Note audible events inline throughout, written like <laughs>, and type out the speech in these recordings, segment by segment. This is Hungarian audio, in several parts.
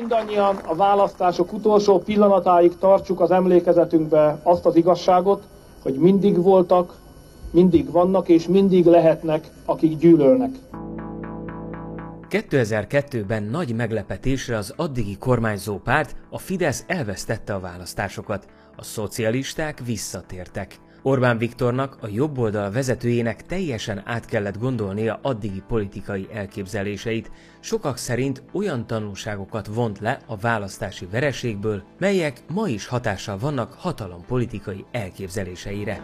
mindannyian a választások utolsó pillanatáig tartsuk az emlékezetünkbe azt az igazságot, hogy mindig voltak, mindig vannak és mindig lehetnek, akik gyűlölnek. 2002-ben nagy meglepetésre az addigi kormányzó párt, a Fidesz elvesztette a választásokat, a szocialisták visszatértek. Orbán Viktornak, a jobb oldal vezetőjének teljesen át kellett gondolnia addigi politikai elképzeléseit, sokak szerint olyan tanulságokat vont le a választási vereségből, melyek ma is hatással vannak hatalompolitikai elképzeléseire.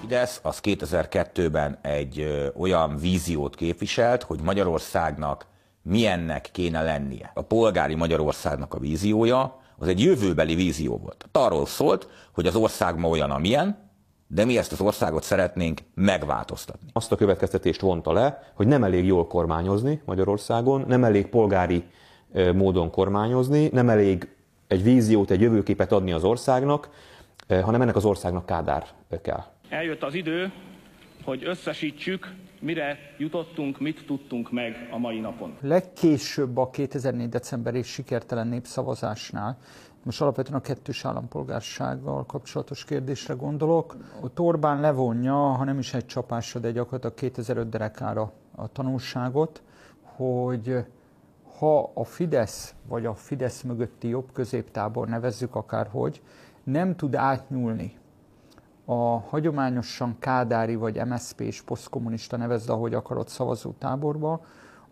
Fidesz az 2002-ben egy ö, olyan víziót képviselt, hogy Magyarországnak milyennek kéne lennie. A polgári Magyarországnak a víziója az egy jövőbeli vízió volt. Arról szólt, hogy az ország ma olyan, amilyen, de mi ezt az országot szeretnénk megváltoztatni. Azt a következtetést vonta le, hogy nem elég jól kormányozni Magyarországon, nem elég polgári módon kormányozni, nem elég egy víziót, egy jövőképet adni az országnak, hanem ennek az országnak Kádár kell. Eljött az idő, hogy összesítsük, mire jutottunk, mit tudtunk meg a mai napon. Legkésőbb a 2004. decemberi sikertelen népszavazásnál, most alapvetően a kettős állampolgársággal kapcsolatos kérdésre gondolok, ott Orbán levonja, ha nem is egy csapásra, de gyakorlatilag 2005 derekára a tanulságot, hogy ha a Fidesz, vagy a Fidesz mögötti jobb középtábor nevezzük akárhogy, nem tud átnyúlni a hagyományosan kádári vagy MSZP és posztkommunista nevezd, ahogy akarod szavazó táborba,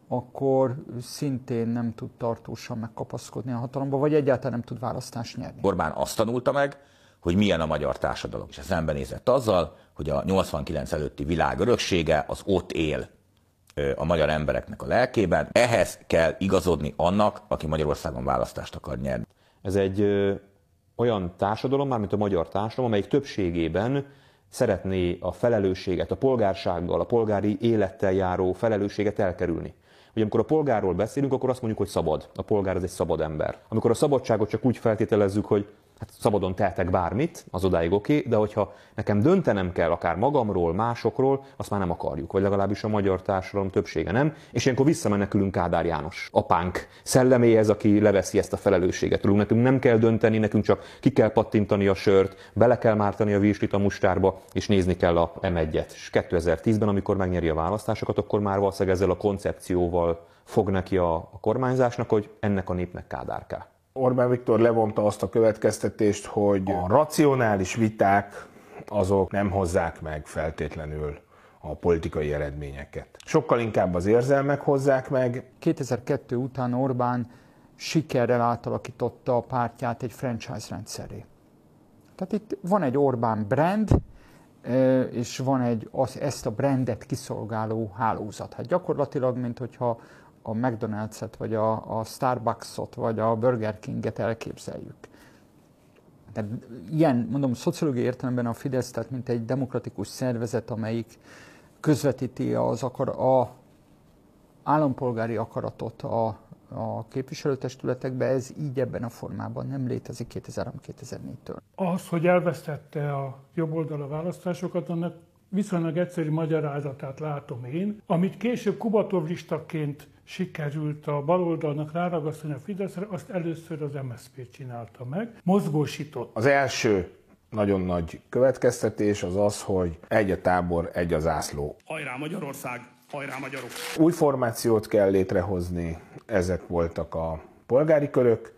akkor szintén nem tud tartósan megkapaszkodni a hatalomba, vagy egyáltalán nem tud választást nyerni. Orbán azt tanulta meg, hogy milyen a magyar társadalom. És szembenézett azzal, hogy a 89 előtti világ öröksége az ott él a magyar embereknek a lelkében. Ehhez kell igazodni annak, aki Magyarországon választást akar nyerni. Ez egy olyan társadalom, mármint a magyar társadalom, amelyik többségében szeretné a felelősséget, a polgársággal, a polgári élettel járó felelősséget elkerülni. Ugye amikor a polgárról beszélünk, akkor azt mondjuk, hogy szabad. A polgár az egy szabad ember. Amikor a szabadságot csak úgy feltételezzük, hogy hát szabadon tehetek bármit, az odáig oké, okay, de hogyha nekem döntenem kell akár magamról, másokról, azt már nem akarjuk, vagy legalábbis a magyar társadalom többsége nem, és ilyenkor visszamenekülünk Kádár János, apánk szelleméhez, aki leveszi ezt a felelősséget tőlünk. Nekünk nem kell dönteni, nekünk csak ki kell pattintani a sört, bele kell mártani a vízslit a mustárba, és nézni kell a M1-et. És 2010-ben, amikor megnyeri a választásokat, akkor már valószínűleg ezzel a koncepcióval fog neki a, a kormányzásnak, hogy ennek a népnek Kádár kell. Orbán Viktor levonta azt a következtetést, hogy a racionális viták azok nem hozzák meg feltétlenül a politikai eredményeket. Sokkal inkább az érzelmek hozzák meg. 2002 után Orbán sikerrel átalakította a pártját egy franchise rendszeré. Tehát itt van egy Orbán brand, és van egy az, ezt a brandet kiszolgáló hálózat. Hát gyakorlatilag, mint hogyha a McDonald's-et, vagy a, a Starbucks-ot, vagy a Burger King-et elképzeljük. Tehát ilyen, mondom, szociológiai értelemben a Fidesz, tehát mint egy demokratikus szervezet, amelyik közvetíti az akar, a állampolgári akaratot a, a képviselőtestületekbe, ez így ebben a formában nem létezik 2003-2004-től. Az, hogy elvesztette a jobb oldal választásokat, annak viszonylag egyszerű magyarázatát látom én, amit később Kubatov listaként sikerült a baloldalnak ráragasztani a Fideszre, azt először az MSZP csinálta meg, mozgósított. Az első nagyon nagy következtetés az az, hogy egy a tábor, egy az ászló. Hajrá Magyarország, hajrá magyarok! Új formációt kell létrehozni, ezek voltak a polgári körök,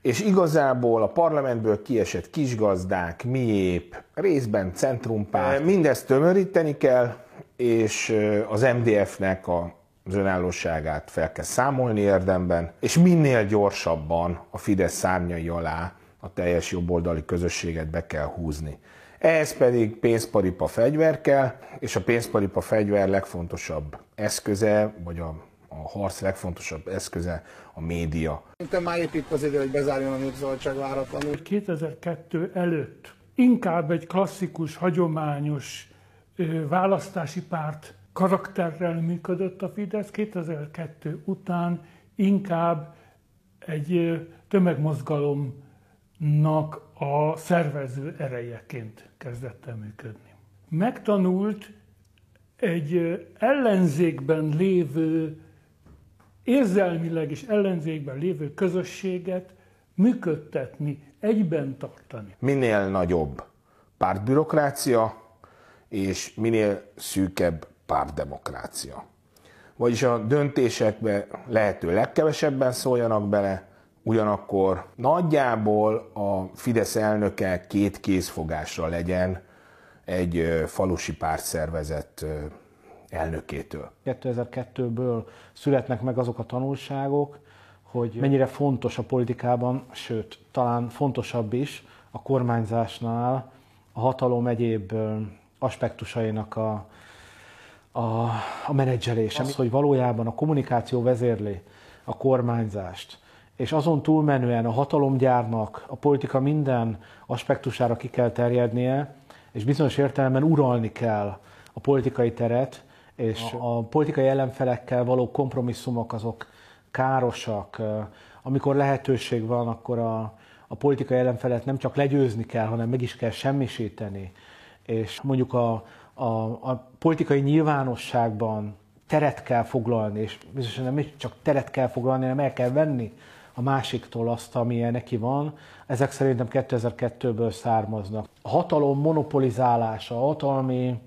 és igazából a parlamentből kiesett kisgazdák, miép, részben centrumpárt, mindezt tömöríteni kell, és az MDF-nek a az önállóságát fel kell számolni érdemben, és minél gyorsabban a Fidesz szárnyai alá a teljes jobboldali közösséget be kell húzni. Ehhez pedig pénzparipa fegyver kell, és a pénzparipa fegyver legfontosabb eszköze, vagy a, a harc legfontosabb eszköze a média. Te már épp itt az idő, hogy bezárjon a népszabadság váratlanul. 2002 előtt inkább egy klasszikus, hagyományos választási párt karakterrel működött a Fidesz, 2002 után inkább egy tömegmozgalomnak a szervező erejeként kezdett el működni. Megtanult egy ellenzékben lévő érzelmileg és ellenzékben lévő közösséget működtetni, egyben tartani. Minél nagyobb pártbürokrácia, és minél szűkebb pártdemokrácia. Vagyis a döntésekbe lehető legkevesebben szóljanak bele, ugyanakkor nagyjából a Fidesz elnöke két kézfogásra legyen egy falusi pártszervezet elnökétől. 2002-ből születnek meg azok a tanulságok, hogy mennyire fontos a politikában, sőt, talán fontosabb is a kormányzásnál a hatalom egyéb aspektusainak a, a, a menedzselése. Az, hogy valójában a kommunikáció vezérli a kormányzást, és azon túlmenően a hatalomgyárnak a politika minden aspektusára ki kell terjednie, és bizonyos értelemben uralni kell a politikai teret, és a politikai ellenfelekkel való kompromisszumok azok károsak. Amikor lehetőség van, akkor a, a politikai ellenfelet nem csak legyőzni kell, hanem meg is kell semmisíteni. És mondjuk a, a, a politikai nyilvánosságban teret kell foglalni, és biztosan nem csak teret kell foglalni, hanem el kell venni a másiktól azt, amilyen neki van. Ezek szerintem 2002-ből származnak. A hatalom monopolizálása, a hatalmi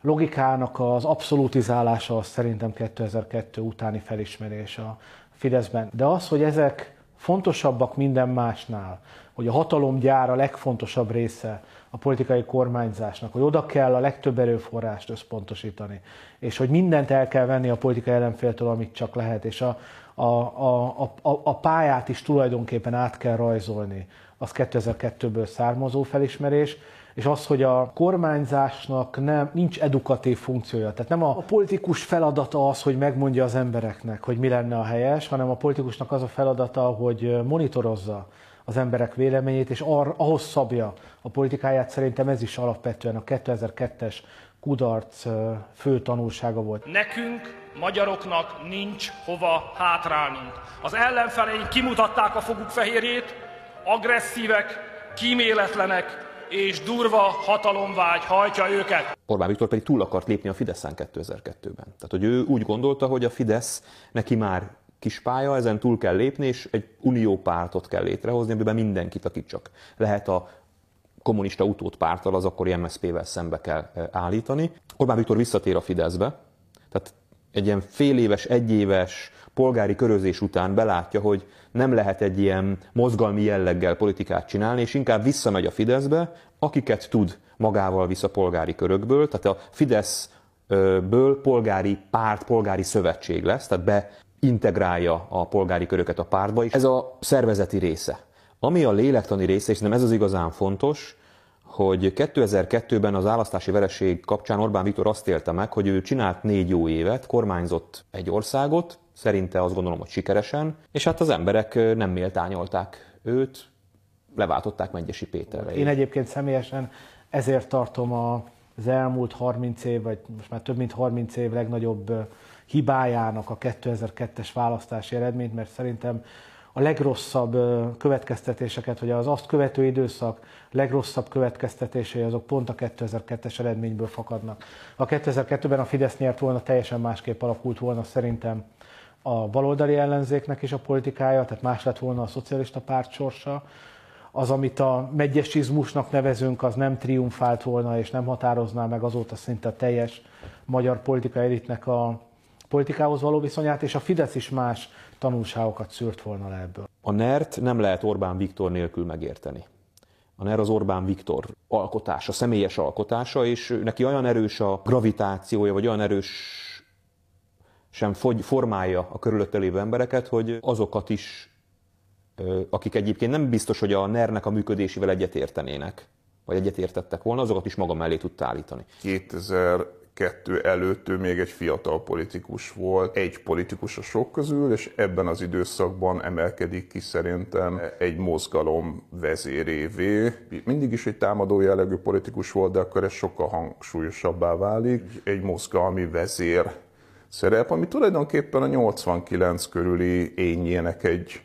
logikának az abszolutizálása az szerintem 2002 utáni felismerés a Fideszben. De az, hogy ezek fontosabbak minden másnál, hogy a hatalomgyár a legfontosabb része a politikai kormányzásnak, hogy oda kell a legtöbb erőforrást összpontosítani, és hogy mindent el kell venni a politikai ellenféltől, amit csak lehet, és a, a, a, a, a pályát is tulajdonképpen át kell rajzolni. Az 2002-ből származó felismerés, és az, hogy a kormányzásnak nem, nincs edukatív funkciója. Tehát nem a, a politikus feladata az, hogy megmondja az embereknek, hogy mi lenne a helyes, hanem a politikusnak az a feladata, hogy monitorozza az emberek véleményét, és ar, ahhoz szabja a politikáját. Szerintem ez is alapvetően a 2002-es kudarc fő tanulsága volt. Nekünk, magyaroknak nincs hova hátrálnunk. Az ellenfeleink kimutatták a foguk fehérjét, agresszívek, kíméletlenek, és durva hatalomvágy hajtja őket. Orbán Viktor pedig túl akart lépni a Fideszen 2002-ben. Tehát, hogy ő úgy gondolta, hogy a Fidesz neki már kis pálya, ezen túl kell lépni, és egy uniópártot kell létrehozni, amiben mindenkit, akit csak lehet a kommunista utót pártal, az akkori MSZP-vel szembe kell e, állítani. Orbán Viktor visszatér a Fideszbe, tehát egy ilyen fél éves, egyéves polgári körözés után belátja, hogy nem lehet egy ilyen mozgalmi jelleggel politikát csinálni, és inkább visszamegy a Fideszbe, akiket tud magával visz a polgári körökből, tehát a Fideszből polgári párt, polgári szövetség lesz, tehát beintegrálja a polgári köröket a pártba, és ez a szervezeti része. Ami a lélektani része, és nem ez az igazán fontos, hogy 2002-ben az választási vereség kapcsán Orbán Viktor azt élte meg, hogy ő csinált négy jó évet, kormányzott egy országot, szerinte azt gondolom, hogy sikeresen, és hát az emberek nem méltányolták őt, leváltották Mengyesi Péterre. Én egyébként személyesen ezért tartom az elmúlt 30 év, vagy most már több mint 30 év legnagyobb hibájának a 2002-es választási eredményt, mert szerintem a legrosszabb következtetéseket, vagy az azt követő időszak legrosszabb következtetései azok pont a 2002-es eredményből fakadnak. A 2002-ben a Fidesz nyert volna, teljesen másképp alakult volna szerintem a baloldali ellenzéknek is a politikája, tehát más lett volna a szocialista párt sorsa. Az, amit a megyesizmusnak nevezünk, az nem triumfált volna, és nem határozná meg azóta szinte teljes magyar politikai elitnek a politikához való viszonyát, és a Fidesz is más tanulságokat szűrt volna le ebből. A NERT nem lehet Orbán Viktor nélkül megérteni. A NER az Orbán Viktor alkotása, személyes alkotása, és neki olyan erős a gravitációja, vagy olyan erős sem formálja a körülötte lévő embereket, hogy azokat is, akik egyébként nem biztos, hogy a NER-nek a működésével egyetértenének, vagy egyetértettek volna, azokat is maga mellé tudta állítani. 2002 előtt ő még egy fiatal politikus volt, egy politikus a sok közül, és ebben az időszakban emelkedik ki szerintem egy mozgalom vezérévé. Mindig is egy támadó jellegű politikus volt, de akkor ez sokkal hangsúlyosabbá válik. Egy mozgalmi vezér szerep, ami tulajdonképpen a 89 körüli ényének egy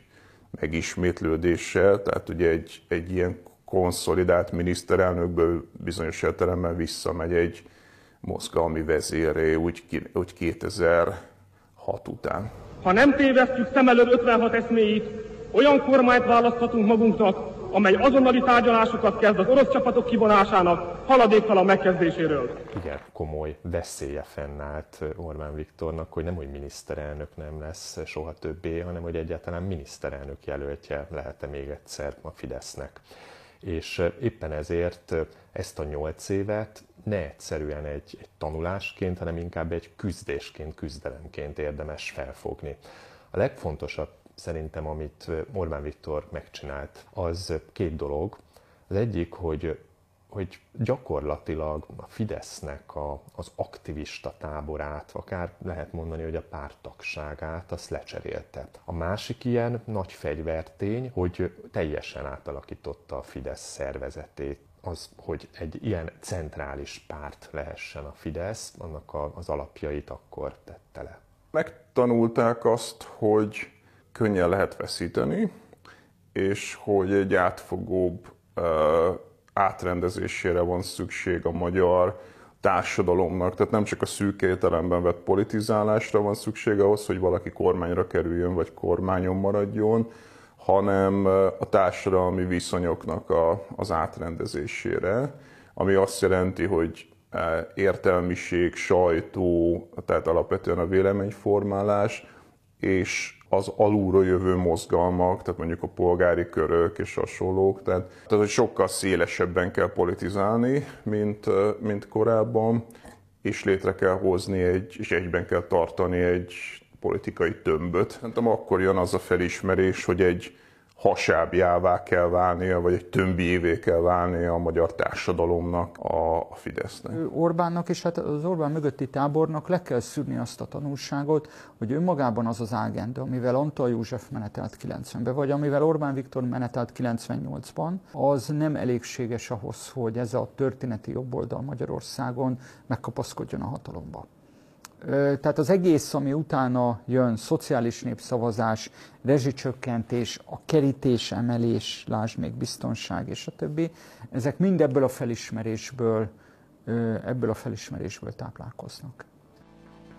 megismétlődése, tehát ugye egy, egy ilyen konszolidált miniszterelnökből bizonyos értelemben visszamegy egy mozgalmi vezéré úgy, úgy 2006 után. Ha nem tévesztjük szem elől 56 eszméit, olyan kormányt választhatunk magunknak, amely azonnali tárgyalásokat kezd az orosz csapatok kivonásának haladéktalan megkezdéséről. Igen, komoly veszélye fennállt Orbán Viktornak, hogy nem, hogy miniszterelnök nem lesz soha többé, hanem hogy egyáltalán miniszterelnök jelöltje lehet-e még egyszer a Fidesznek. És éppen ezért ezt a nyolc évet ne egyszerűen egy, egy tanulásként, hanem inkább egy küzdésként, küzdelemként érdemes felfogni. A legfontosabb szerintem, amit Orbán Viktor megcsinált, az két dolog. Az egyik, hogy, hogy gyakorlatilag a Fidesznek a, az aktivista táborát, akár lehet mondani, hogy a pártagságát, azt lecserélte. A másik ilyen nagy fegyvertény, hogy teljesen átalakította a Fidesz szervezetét, az, hogy egy ilyen centrális párt lehessen a Fidesz, annak a, az alapjait akkor tette le. Megtanulták azt, hogy könnyen lehet veszíteni, és hogy egy átfogóbb uh, átrendezésére van szükség a magyar társadalomnak. Tehát nem csak a szűk értelemben vett politizálásra van szükség ahhoz, hogy valaki kormányra kerüljön, vagy kormányon maradjon, hanem a társadalmi viszonyoknak a, az átrendezésére, ami azt jelenti, hogy értelmiség, sajtó, tehát alapvetően a véleményformálás, és az alulról jövő mozgalmak, tehát mondjuk a polgári körök és hasonlók, tehát, tehát hogy sokkal szélesebben kell politizálni, mint, mint korábban, és létre kell hozni egy, és egyben kell tartani egy politikai tömböt. Szerintem akkor jön az a felismerés, hogy egy hasábjává kell válnia, vagy egy tömbjévé kell válnia a magyar társadalomnak, a Fidesznek. Orbánnak és hát az Orbán mögötti tábornak le kell szűrni azt a tanulságot, hogy önmagában az az ágenda, amivel Antal József menetelt 90-ben, vagy amivel Orbán Viktor menetelt 98-ban, az nem elégséges ahhoz, hogy ez a történeti jobboldal Magyarországon megkapaszkodjon a hatalomba. Tehát az egész, ami utána jön, szociális népszavazás, rezsicsökkentés, a kerítés emelés, lásd még biztonság és a többi, ezek mind ebből a felismerésből, ebből a felismerésből táplálkoznak.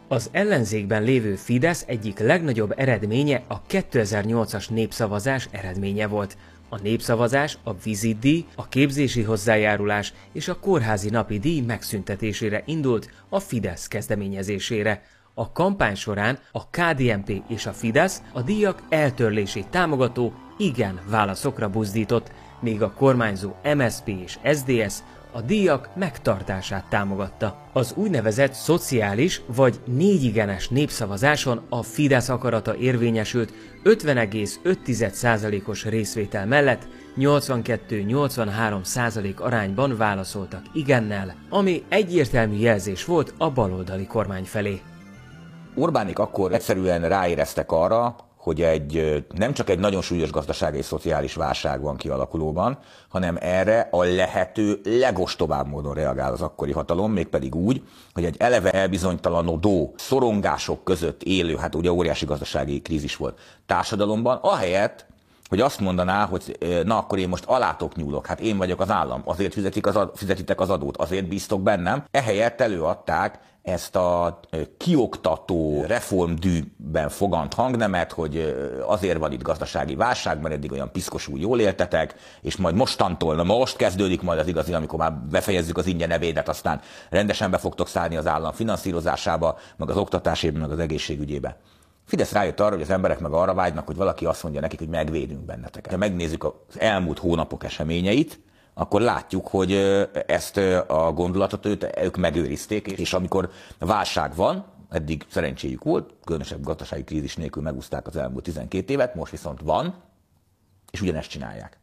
Az ellenzékben lévő Fidesz egyik legnagyobb eredménye a 2008-as népszavazás eredménye volt, a népszavazás, a vizitdíj, a képzési hozzájárulás és a kórházi napi díj megszüntetésére indult a Fidesz kezdeményezésére. A kampány során a KDNP és a Fidesz a díjak eltörlését támogató igen válaszokra buzdított, míg a kormányzó MSP és SDS a díjak megtartását támogatta. Az úgynevezett szociális vagy négyigenes népszavazáson a Fidesz akarata érvényesült 50,5%-os részvétel mellett 82-83% arányban válaszoltak igennel, ami egyértelmű jelzés volt a baloldali kormány felé. Orbánik akkor egyszerűen ráéreztek arra, hogy egy, nem csak egy nagyon súlyos gazdasági és szociális válság van kialakulóban, hanem erre a lehető legostobább módon reagál az akkori hatalom, mégpedig úgy, hogy egy eleve elbizonytalanodó, szorongások között élő, hát ugye óriási gazdasági krízis volt társadalomban, ahelyett, hogy azt mondaná, hogy na akkor én most alátok nyúlok, hát én vagyok az állam, azért fizetik az, fizetitek az adót, azért bíztok bennem. Ehelyett előadták ezt a kioktató reformdűben fogant hangnemet, hogy azért van itt gazdasági válság, mert eddig olyan piszkosul jól éltetek, és majd mostantól, na most kezdődik majd az igazi, amikor már befejezzük az ingyen nevédet, aztán rendesen be fogtok szállni az állam finanszírozásába, meg az oktatásében, meg az egészségügyébe. Fidesz rájött arra, hogy az emberek meg arra vágynak, hogy valaki azt mondja nekik, hogy megvédünk benneteket. Ha megnézzük az elmúlt hónapok eseményeit, akkor látjuk, hogy ezt a gondolatot őt, ők megőrizték, és amikor válság van, eddig szerencséjük volt, különösebb gazdasági krízis nélkül megúzták az elmúlt 12 évet, most viszont van, és ugyanezt csinálják.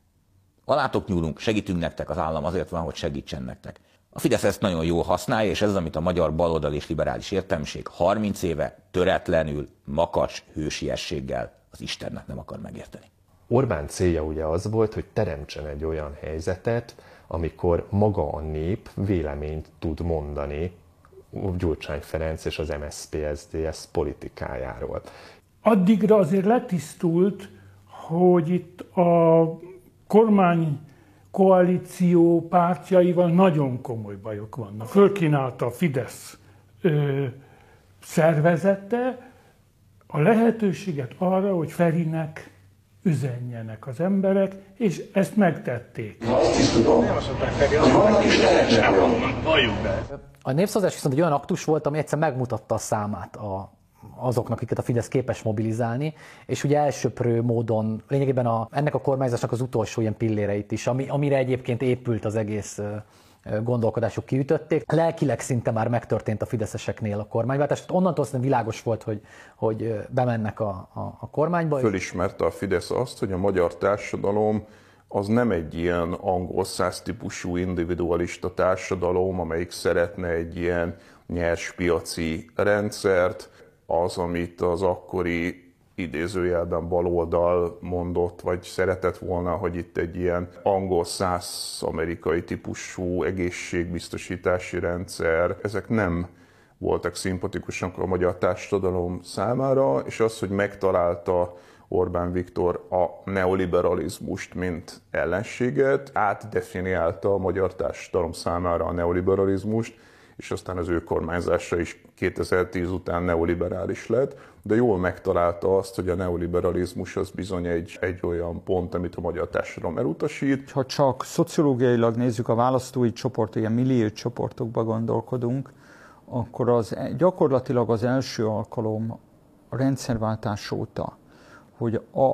Alátok nyúlunk, segítünk nektek, az állam azért van, hogy segítsen nektek. A Fidesz ezt nagyon jól használja, és ez az, amit a magyar baloldal és liberális értelmiség 30 éve töretlenül, makacs hősiességgel az Istennek nem akar megérteni. Orbán célja ugye az volt, hogy teremtsen egy olyan helyzetet, amikor maga a nép véleményt tud mondani Gyurcsány Ferenc és az MSZP-SZDSZ politikájáról. Addigra azért letisztult, hogy itt a kormány koalíció pártjaival nagyon komoly bajok vannak. Fölkínálta a Fidesz ö, szervezete, a lehetőséget arra, hogy Ferinek üzenjenek az emberek, és ezt megtették. Azt is tudom, hogy vannak is A népszavazás viszont egy olyan aktus volt, ami egyszer megmutatta a számát a, azoknak, akiket a Fidesz képes mobilizálni, és ugye elsöprő módon lényegében a, ennek a kormányzásnak az utolsó ilyen pilléreit is, ami, amire egyébként épült az egész gondolkodásuk kiütötték. Lelkileg szinte már megtörtént a fideszeseknél a kormányváltás, tehát onnantól aztán világos volt, hogy, hogy bemennek a, a, a kormányba. Fölismerte a Fidesz azt, hogy a magyar társadalom az nem egy ilyen angol száz típusú individualista társadalom, amelyik szeretne egy ilyen nyers piaci rendszert, az, amit az akkori idézőjelben baloldal mondott, vagy szeretett volna, hogy itt egy ilyen angol száz amerikai típusú egészségbiztosítási rendszer, ezek nem voltak szimpatikusak a magyar társadalom számára, és az, hogy megtalálta Orbán Viktor a neoliberalizmust, mint ellenséget, átdefiniálta a magyar társadalom számára a neoliberalizmust, és aztán az ő kormányzása is 2010 után neoliberális lett, de jól megtalálta azt, hogy a neoliberalizmus az bizony egy, egy olyan pont, amit a magyar társadalom elutasít. Ha csak szociológiailag nézzük a választói csoport, ilyen millió csoportokba gondolkodunk, akkor az gyakorlatilag az első alkalom a rendszerváltás óta, hogy a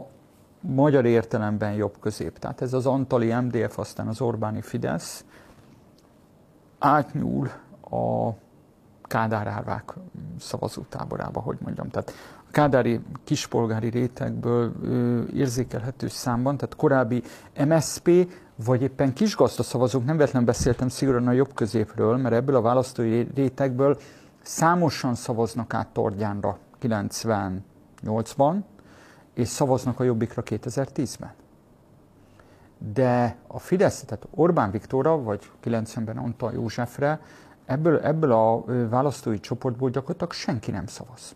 magyar értelemben jobb közép, tehát ez az Antali MDF, aztán az Orbáni Fidesz átnyúl a Kádár árvák szavazótáborába, hogy mondjam. Tehát a kádári kispolgári rétegből ö, érzékelhető számban, tehát korábbi MSP vagy éppen kisgazda szavazók, nem véletlen beszéltem szigorúan a jobb középről, mert ebből a választói rétegből számosan szavaznak át Tordjánra 98-ban, és szavaznak a Jobbikra 2010-ben. De a Fidesz, tehát Orbán Viktorra, vagy 90-ben Antal Józsefre ebből, ebből a választói csoportból gyakorlatilag senki nem szavaz.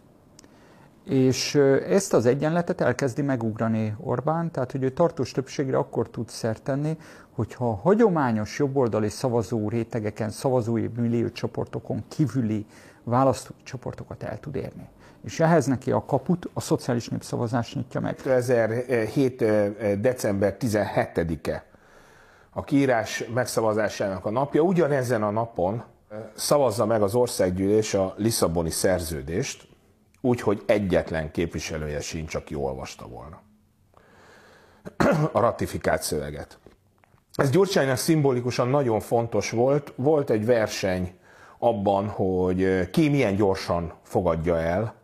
És ezt az egyenletet elkezdi megugrani Orbán, tehát hogy ő tartós többségre akkor tud szert tenni, hogyha a hagyományos jobboldali szavazó rétegeken, szavazói milliócsoportokon kívüli választói csoportokat el tud érni. És ehhez neki a kaput a szociális népszavazás nyitja meg. 2007. december 17-e a kiírás megszavazásának a napja. Ugyanezen a napon szavazza meg az országgyűlés a Lisszaboni szerződést, úgy, hogy egyetlen képviselője sincs, aki olvasta volna <clears throat> a ratifikált szöveget. Ez Gyurcsánynak szimbolikusan nagyon fontos volt. Volt egy verseny abban, hogy ki milyen gyorsan fogadja el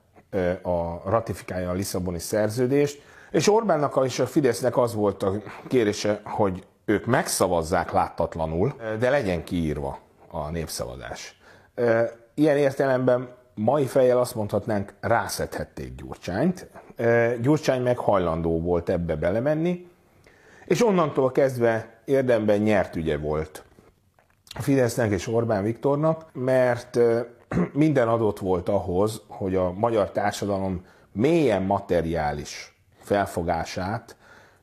a ratifikálja a Lisszaboni szerződést, és Orbánnak és a Fidesznek az volt a kérése, hogy ők megszavazzák láttatlanul, de legyen kiírva a népszavazás. Ilyen értelemben mai fejjel azt mondhatnánk, rászedhették Gyurcsányt. Gyurcsány meg hajlandó volt ebbe belemenni, és onnantól kezdve érdemben nyert ügye volt a Fidesznek és Orbán Viktornak, mert <clears throat> minden adott volt ahhoz, hogy a magyar társadalom mélyen materiális felfogását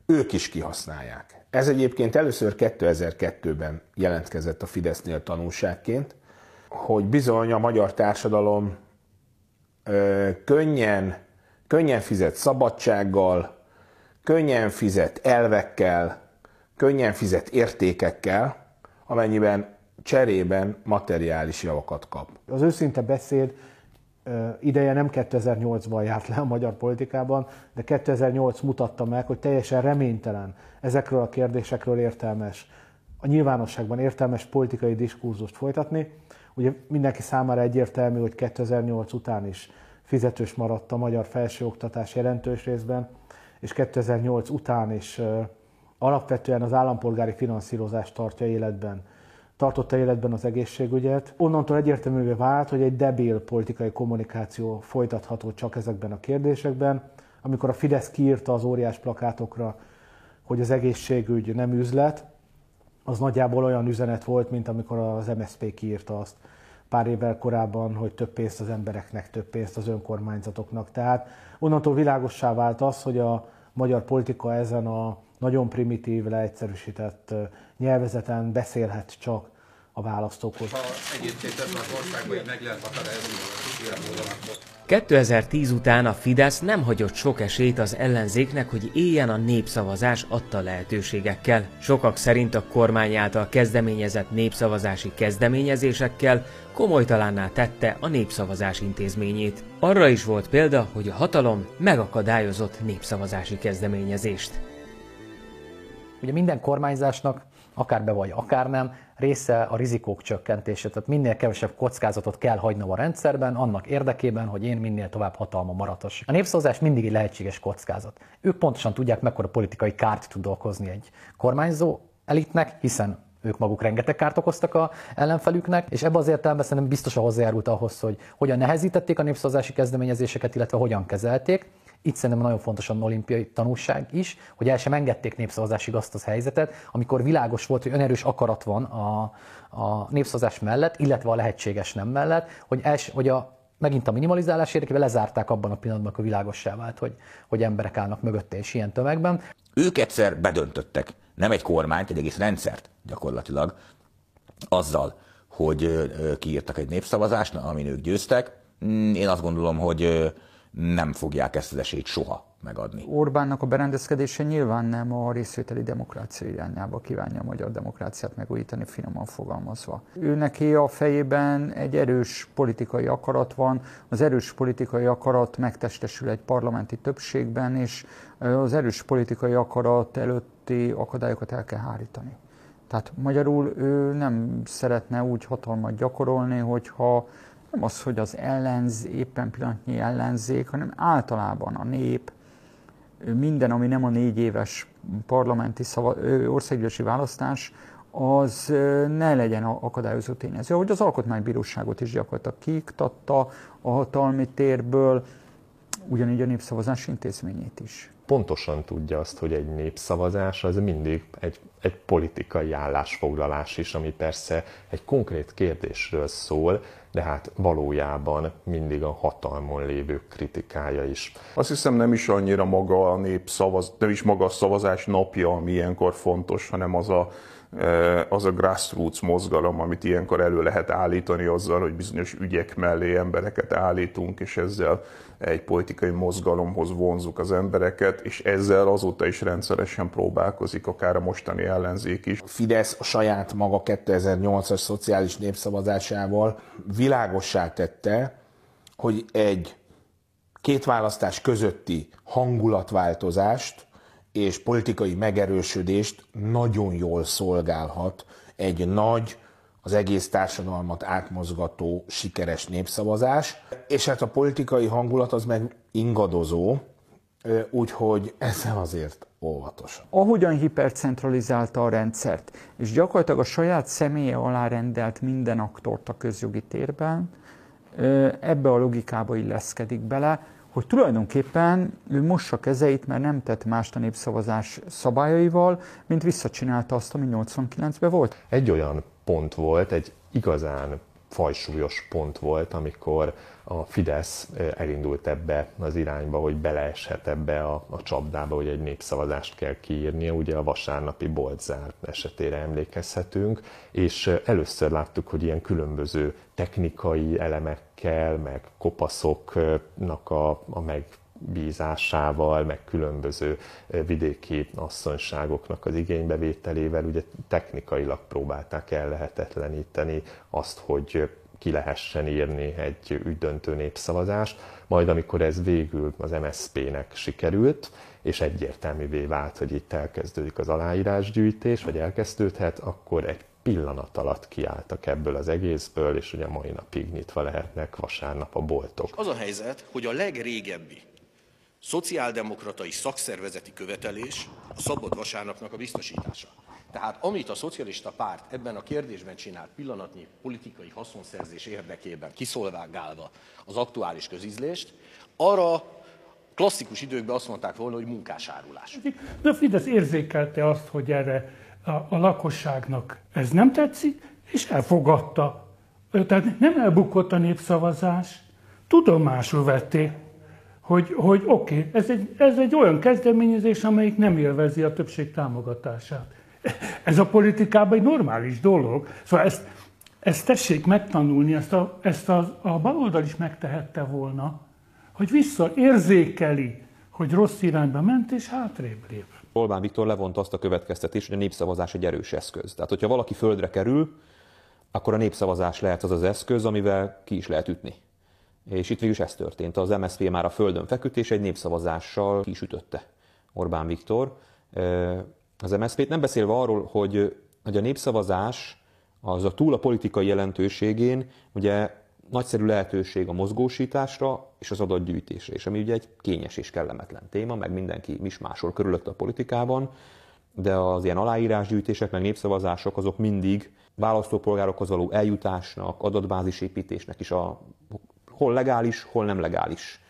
ők is kihasználják. Ez egyébként először 2002-ben jelentkezett a Fidesznél tanulságként, hogy bizony a magyar társadalom ö, könnyen, könnyen fizet szabadsággal, könnyen fizet elvekkel, könnyen fizet értékekkel, amennyiben cserében materiális javakat kap. Az őszinte beszéd ideje nem 2008-ban járt le a magyar politikában, de 2008 mutatta meg, hogy teljesen reménytelen ezekről a kérdésekről értelmes, a nyilvánosságban értelmes politikai diskurzust folytatni. Ugye mindenki számára egyértelmű, hogy 2008 után is fizetős maradt a magyar felsőoktatás jelentős részben, és 2008 után is alapvetően az állampolgári finanszírozást tartja életben tartotta életben az egészségügyet. Onnantól egyértelművé vált, hogy egy debil politikai kommunikáció folytatható csak ezekben a kérdésekben. Amikor a Fidesz kiírta az óriás plakátokra, hogy az egészségügy nem üzlet, az nagyjából olyan üzenet volt, mint amikor az MSZP kiírta azt pár évvel korábban, hogy több pénzt az embereknek, több pénzt az önkormányzatoknak. Tehát onnantól világossá vált az, hogy a magyar politika ezen a nagyon primitív, leegyszerűsített nyelvezeten beszélhet csak a választókhoz. Ha egyébként ebben az országban meg lehet határozni, 2010 után a Fidesz nem hagyott sok esélyt az ellenzéknek, hogy éljen a népszavazás adta lehetőségekkel. Sokak szerint a kormány által kezdeményezett népszavazási kezdeményezésekkel komolytalanná tette a népszavazás intézményét. Arra is volt példa, hogy a hatalom megakadályozott népszavazási kezdeményezést. Ugye minden kormányzásnak, akár be vagy, akár nem, része a rizikók csökkentése, tehát minél kevesebb kockázatot kell hagynom a rendszerben, annak érdekében, hogy én minél tovább hatalma maradhass. A népszavazás mindig egy lehetséges kockázat. Ők pontosan tudják, mekkora politikai kárt tud okozni egy kormányzó elitnek, hiszen ők maguk rengeteg kárt okoztak a ellenfelüknek, és ebben az értelemben szerintem biztosan hozzájárult ahhoz, hogy hogyan nehezítették a népszavazási kezdeményezéseket, illetve hogyan kezelték. Itt szerintem nagyon fontos a olimpiai tanulság is, hogy el sem engedték népszavazásig azt az helyzetet, amikor világos volt, hogy önerős akarat van a, a népszavazás mellett, illetve a lehetséges nem mellett, hogy, els, hogy a, megint a minimalizálás érdekében lezárták abban a pillanatban, amikor világossá vált, hogy, hogy emberek állnak mögötte és ilyen tömegben. Ők egyszer bedöntöttek, nem egy kormányt, egy egész rendszert gyakorlatilag, azzal, hogy kiírtak egy népszavazást, amin ők győztek. Mm, én azt gondolom, hogy nem fogják ezt az esélyt soha megadni. Orbánnak a berendezkedése nyilván nem a részvételi demokrácia irányába kívánja a magyar demokráciát megújítani, finoman fogalmazva. Ő neki a fejében egy erős politikai akarat van, az erős politikai akarat megtestesül egy parlamenti többségben, és az erős politikai akarat előtti akadályokat el kell hárítani. Tehát magyarul ő nem szeretne úgy hatalmat gyakorolni, hogyha nem az, hogy az ellenz, éppen pillanatnyi ellenzék, hanem általában a nép, minden, ami nem a négy éves parlamenti szava, országgyűlési választás, az ne legyen akadályozó tényező. Ahogy az alkotmánybíróságot is gyakorlatilag kiiktatta a hatalmi térből, ugyanígy a népszavazás intézményét is. Pontosan tudja azt, hogy egy népszavazás az mindig egy, egy politikai állásfoglalás is, ami persze egy konkrét kérdésről szól, de hát valójában mindig a hatalmon lévő kritikája is. Azt hiszem nem is annyira maga a népszavaz, nem is maga a szavazás napja, ami ilyenkor fontos, hanem az a az a grassroots mozgalom, amit ilyenkor elő lehet állítani azzal, hogy bizonyos ügyek mellé embereket állítunk, és ezzel egy politikai mozgalomhoz vonzuk az embereket, és ezzel azóta is rendszeresen próbálkozik, akár a mostani ellenzék is. Fidesz a saját maga 2008-as szociális népszavazásával világossá tette, hogy egy két választás közötti hangulatváltozást és politikai megerősödést nagyon jól szolgálhat egy nagy, az egész társadalmat átmozgató, sikeres népszavazás, és hát a politikai hangulat az meg ingadozó, úgyhogy ezzel azért óvatos. Ahogyan hipercentralizálta a rendszert, és gyakorlatilag a saját személye alá rendelt minden aktort a közjogi térben, ebbe a logikába illeszkedik bele, hogy tulajdonképpen ő mossa kezeit, mert nem tett mást a népszavazás szabályaival, mint visszacsinálta azt, ami 89-ben volt. Egy olyan pont volt, egy igazán fajsúlyos pont volt, amikor a Fidesz elindult ebbe az irányba, hogy beleeshet ebbe a, a csapdába, hogy egy népszavazást kell kiírnia. Ugye a vasárnapi boltzár esetére emlékezhetünk, és először láttuk, hogy ilyen különböző technikai elemekkel, meg kopaszoknak a, a meg bízásával, meg különböző vidéki asszonyságoknak az igénybevételével, ugye technikailag próbálták ellehetetleníteni azt, hogy ki lehessen írni egy ügydöntő népszavazást, majd amikor ez végül az MSZP-nek sikerült, és egyértelművé vált, hogy itt elkezdődik az aláírásgyűjtés, vagy elkezdődhet, akkor egy pillanat alatt kiálltak ebből az egészből, és ugye mai napig nyitva lehetnek vasárnap a boltok. Az a helyzet, hogy a legrégebbi szociáldemokratai szakszervezeti követelés a szabad vasárnapnak a biztosítása. Tehát amit a szocialista párt ebben a kérdésben csinált pillanatnyi politikai haszonszerzés érdekében, kiszolgálva az aktuális közízlést, arra klasszikus időkben azt mondták volna, hogy munkásárulás. De a Fidesz érzékelte azt, hogy erre a, a lakosságnak ez nem tetszik, és elfogadta. Tehát nem elbukott a népszavazás, tudomásul vették, hogy, hogy oké, okay, ez, egy, ez egy olyan kezdeményezés, amelyik nem élvezi a többség támogatását. <laughs> Ez a politikában egy normális dolog. Szóval ezt Ezt tessék megtanulni, ezt a, ezt a, a baloldal is megtehette volna, hogy visszaérzékeli, hogy rossz irányba ment, és hátrébb lép. Orbán Viktor levont azt a következtetést, hogy a népszavazás egy erős eszköz. Tehát, hogyha valaki földre kerül, akkor a népszavazás lehet az az eszköz, amivel ki is lehet ütni. És itt végül is ez történt. Az MSZP már a földön feküdt, és egy népszavazással ki is ütötte Orbán Viktor. Az MSZP-t nem beszélve arról, hogy, hogy a népszavazás az a túl a politikai jelentőségén, ugye nagyszerű lehetőség a mozgósításra és az adatgyűjtésre, és ami ugye egy kényes és kellemetlen téma, meg mindenki mismásol körülött a politikában, de az ilyen aláírásgyűjtések, meg népszavazások azok mindig választópolgárokhoz való eljutásnak, adatbázisépítésnek is a hol legális, hol nem legális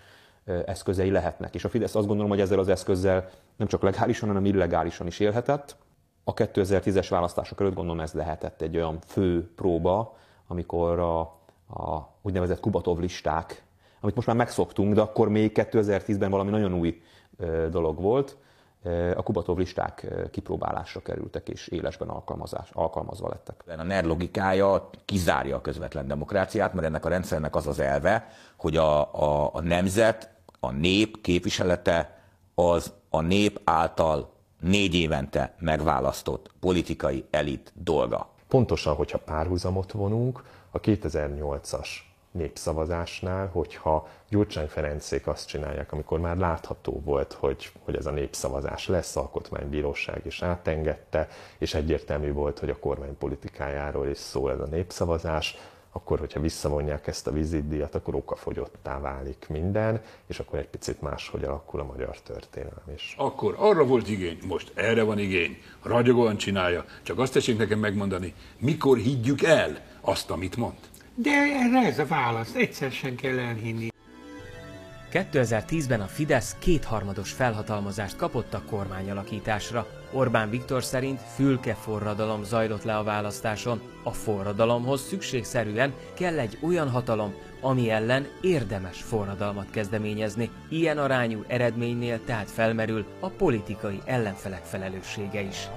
eszközei lehetnek. És a Fidesz azt gondolom, hogy ezzel az eszközzel nem csak legálisan, hanem illegálisan is élhetett. A 2010-es választások előtt gondolom ez lehetett egy olyan fő próba, amikor a, a úgynevezett Kubatov listák, amit most már megszoktunk, de akkor még 2010-ben valami nagyon új dolog volt, a Kubatov listák kipróbálásra kerültek és élesben alkalmazás, alkalmazva lettek. A NER logikája kizárja a közvetlen demokráciát, mert ennek a rendszernek az az elve, hogy a, a, a nemzet, a nép képviselete az a nép által négy évente megválasztott politikai elit dolga. Pontosan, hogyha párhuzamot vonunk, a 2008-as népszavazásnál, hogyha Gyurcsány Ferencék azt csinálják, amikor már látható volt, hogy, hogy ez a népszavazás lesz, alkotmánybíróság is átengedte, és egyértelmű volt, hogy a kormány politikájáról is szól ez a népszavazás, akkor, hogyha visszavonják ezt a vizitdíjat, akkor okafogyottá válik minden, és akkor egy picit máshogy alakul a magyar történelem is. Akkor arra volt igény, most erre van igény, ragyogóan csinálja, csak azt tessék nekem megmondani, mikor higgyük el azt, amit mond. De erre ez a válasz, egyszer sem kell elhinni. 2010-ben a Fidesz kétharmados felhatalmazást kapott a kormányalakításra. Orbán Viktor szerint fülke forradalom zajlott le a választáson. A forradalomhoz szükségszerűen kell egy olyan hatalom, ami ellen érdemes forradalmat kezdeményezni. Ilyen arányú eredménynél tehát felmerül a politikai ellenfelek felelőssége is.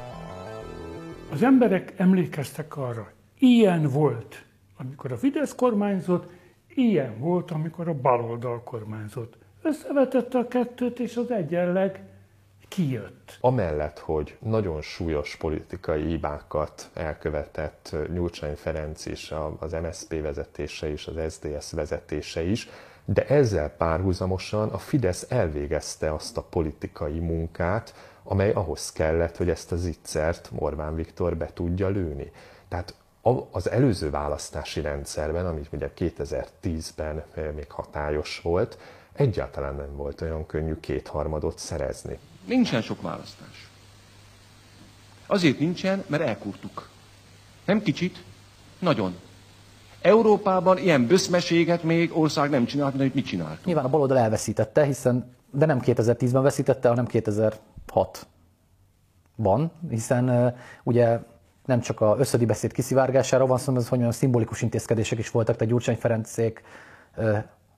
Az emberek emlékeztek arra, ilyen volt amikor a Fidesz kormányzott, ilyen volt, amikor a baloldal kormányzott. Összevetette a kettőt, és az egyenleg kijött. Amellett, hogy nagyon súlyos politikai hibákat elkövetett Nyurcsány Ferenc is, az MSZP vezetése is, az SDS vezetése is, de ezzel párhuzamosan a Fidesz elvégezte azt a politikai munkát, amely ahhoz kellett, hogy ezt az ittszert Orbán Viktor be tudja lőni. Tehát az előző választási rendszerben, amit ugye 2010-ben eh, még hatályos volt, egyáltalán nem volt olyan könnyű kétharmadot szerezni. Nincsen sok választás. Azért nincsen, mert elkurtuk. Nem kicsit, nagyon. Európában ilyen böszmeséget még ország nem csinált, mint amit mit csináltunk. Nyilván a baloldal elveszítette, hiszen, de nem 2010-ben veszítette, hanem 2006-ban, hiszen uh, ugye nem csak a összödi beszéd kiszivárgására van szó, hanem hogy szimbolikus intézkedések is voltak, tehát Gyurcsány Ferencék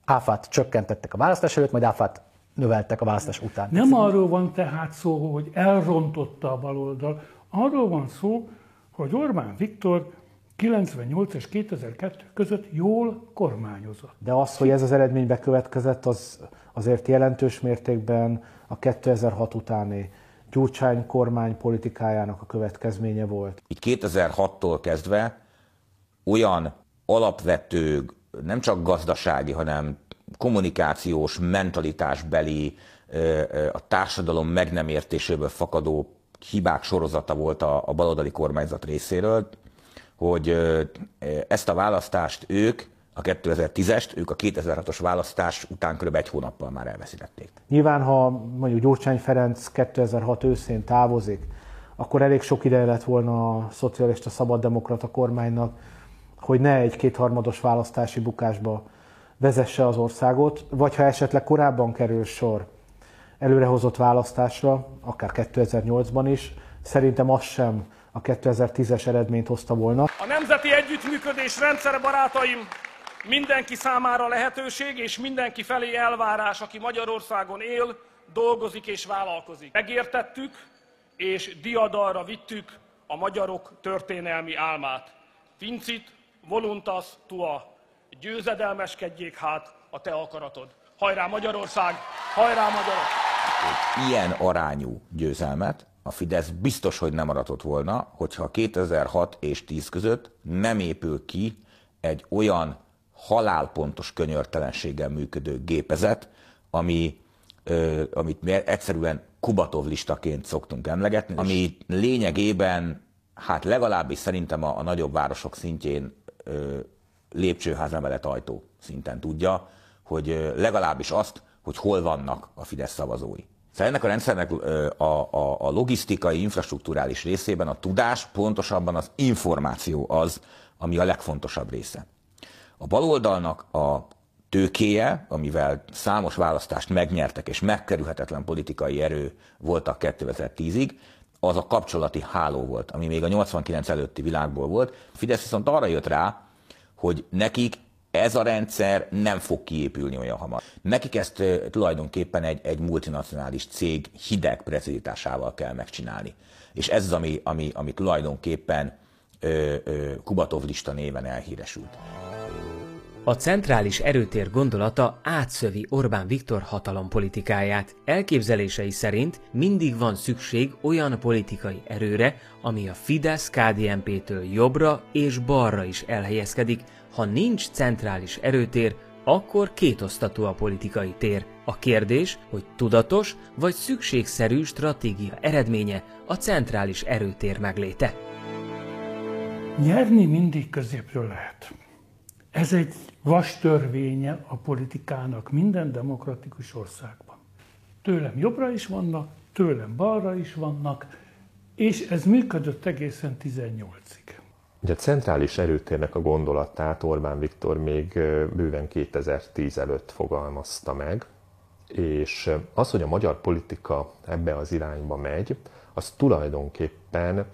áfát csökkentettek a választás előtt, majd áfát növeltek a választás után. Nem arról van tehát szó, hogy elrontotta a baloldal, arról van szó, hogy Orbán Viktor 98 és 2002 között jól kormányozott. De az, hogy ez az eredmény bekövetkezett, az azért jelentős mértékben a 2006 utáni Gyurcsány kormány politikájának a következménye volt. Így 2006-tól kezdve olyan alapvető, nem csak gazdasági, hanem kommunikációs, mentalitásbeli, a társadalom meg nem értéséből fakadó hibák sorozata volt a, a baloldali kormányzat részéről, hogy ezt a választást ők a 2010-est, ők a 2006-os választás után kb. egy hónappal már elveszítették. Nyilván, ha mondjuk Gyurcsány Ferenc 2006 őszén távozik, akkor elég sok ideje lett volna a szocialista szabaddemokrata kormánynak, hogy ne egy kétharmados választási bukásba vezesse az országot, vagy ha esetleg korábban kerül sor előrehozott választásra, akár 2008-ban is, szerintem az sem a 2010-es eredményt hozta volna. A nemzeti együttműködés rendszer barátaim mindenki számára lehetőség és mindenki felé elvárás, aki Magyarországon él, dolgozik és vállalkozik. Megértettük és diadalra vittük a magyarok történelmi álmát. Fincit, voluntas tua, győzedelmeskedjék hát a te akaratod. Hajrá Magyarország, hajrá magyarok! Ilyen arányú győzelmet a Fidesz biztos, hogy nem aratott volna, hogyha 2006 és 10 között nem épül ki egy olyan halálpontos könyörtelenséggel működő gépezet, ami, ö, amit mi egyszerűen Kubatov listaként szoktunk emlegetni, ami lényegében, hát legalábbis szerintem a, a nagyobb városok szintjén ö, lépcsőház emelet ajtó szinten tudja, hogy ö, legalábbis azt, hogy hol vannak a Fidesz szavazói. Szóval ennek a rendszernek a, a, a logisztikai, infrastruktúrális részében a tudás, pontosabban az információ az, ami a legfontosabb része. A baloldalnak a tőkéje, amivel számos választást megnyertek, és megkerülhetetlen politikai erő voltak 2010-ig, az a kapcsolati háló volt, ami még a 89 előtti világból volt. Fidesz viszont arra jött rá, hogy nekik ez a rendszer nem fog kiépülni olyan hamar. Nekik ezt tulajdonképpen egy, egy multinacionális cég hideg prezidításával kell megcsinálni. És ez az, ami, ami, ami tulajdonképpen ö, ö, Kubatov lista néven elhíresült. A centrális erőtér gondolata átszövi Orbán Viktor hatalompolitikáját. Elképzelései szerint mindig van szükség olyan politikai erőre, ami a fidesz kdnp től jobbra és balra is elhelyezkedik. Ha nincs centrális erőtér, akkor kétosztatú a politikai tér. A kérdés, hogy tudatos vagy szükségszerű stratégia eredménye a centrális erőtér megléte. Nyerni mindig középről lehet. Ez egy vas törvénye a politikának minden demokratikus országban. Tőlem jobbra is vannak, tőlem balra is vannak, és ez működött egészen 18-ig. Ugye a centrális erőtérnek a gondolatát Orbán Viktor még bőven 2010 előtt fogalmazta meg, és az, hogy a magyar politika ebbe az irányba megy, az tulajdonképpen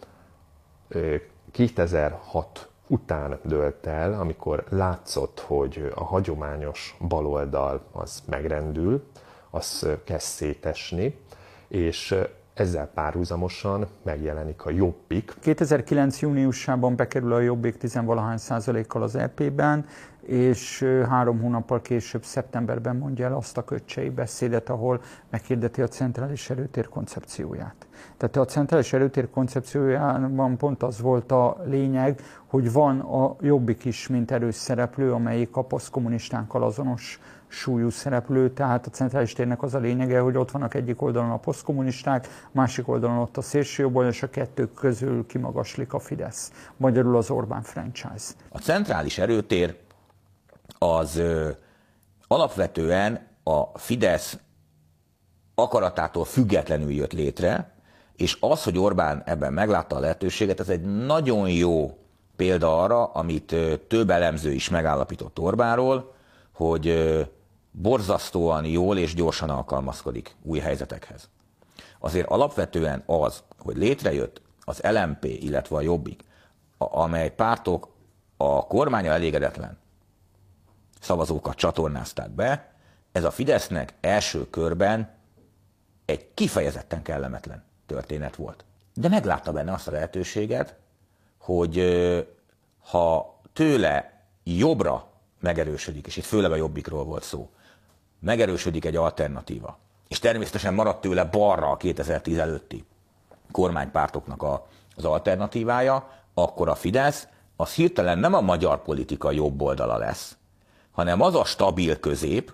2006 után dőlt el, amikor látszott, hogy a hagyományos baloldal az megrendül, az kezd szétesni, és ezzel párhuzamosan megjelenik a Jobbik. 2009. júniusában bekerül a Jobbik 10 százalékkal az EP-ben, és három hónappal később, szeptemberben mondja el azt a köcsei beszédet, ahol meghirdeti a centrális erőtér koncepcióját. Tehát a centrális erőtér koncepciójában pont az volt a lényeg, hogy van a Jobbik is, mint erős szereplő, amelyik a posztkommunistánkkal azonos súlyú szereplő, tehát a centrális térnek az a lényege, hogy ott vannak egyik oldalon a posztkommunisták, másik oldalon ott a szélsőjobbon, és a kettők közül kimagaslik a Fidesz. Magyarul az Orbán franchise. A centrális erőtér az ö, alapvetően a Fidesz akaratától függetlenül jött létre, és az, hogy Orbán ebben meglátta a lehetőséget, ez egy nagyon jó példa arra, amit több elemző is megállapított Orbánról, hogy borzasztóan jól és gyorsan alkalmazkodik új helyzetekhez. Azért alapvetően az, hogy létrejött az LMP, illetve a Jobbik, amely pártok a kormánya elégedetlen szavazókat csatornázták be, ez a Fidesznek első körben egy kifejezetten kellemetlen történet volt. De meglátta benne azt a lehetőséget, hogy ha tőle jobbra megerősödik, és itt főleg a jobbikról volt szó, megerősödik egy alternatíva, és természetesen maradt tőle balra a 2010 előtti kormánypártoknak a, az alternatívája, akkor a Fidesz az hirtelen nem a magyar politika jobb oldala lesz, hanem az a stabil közép,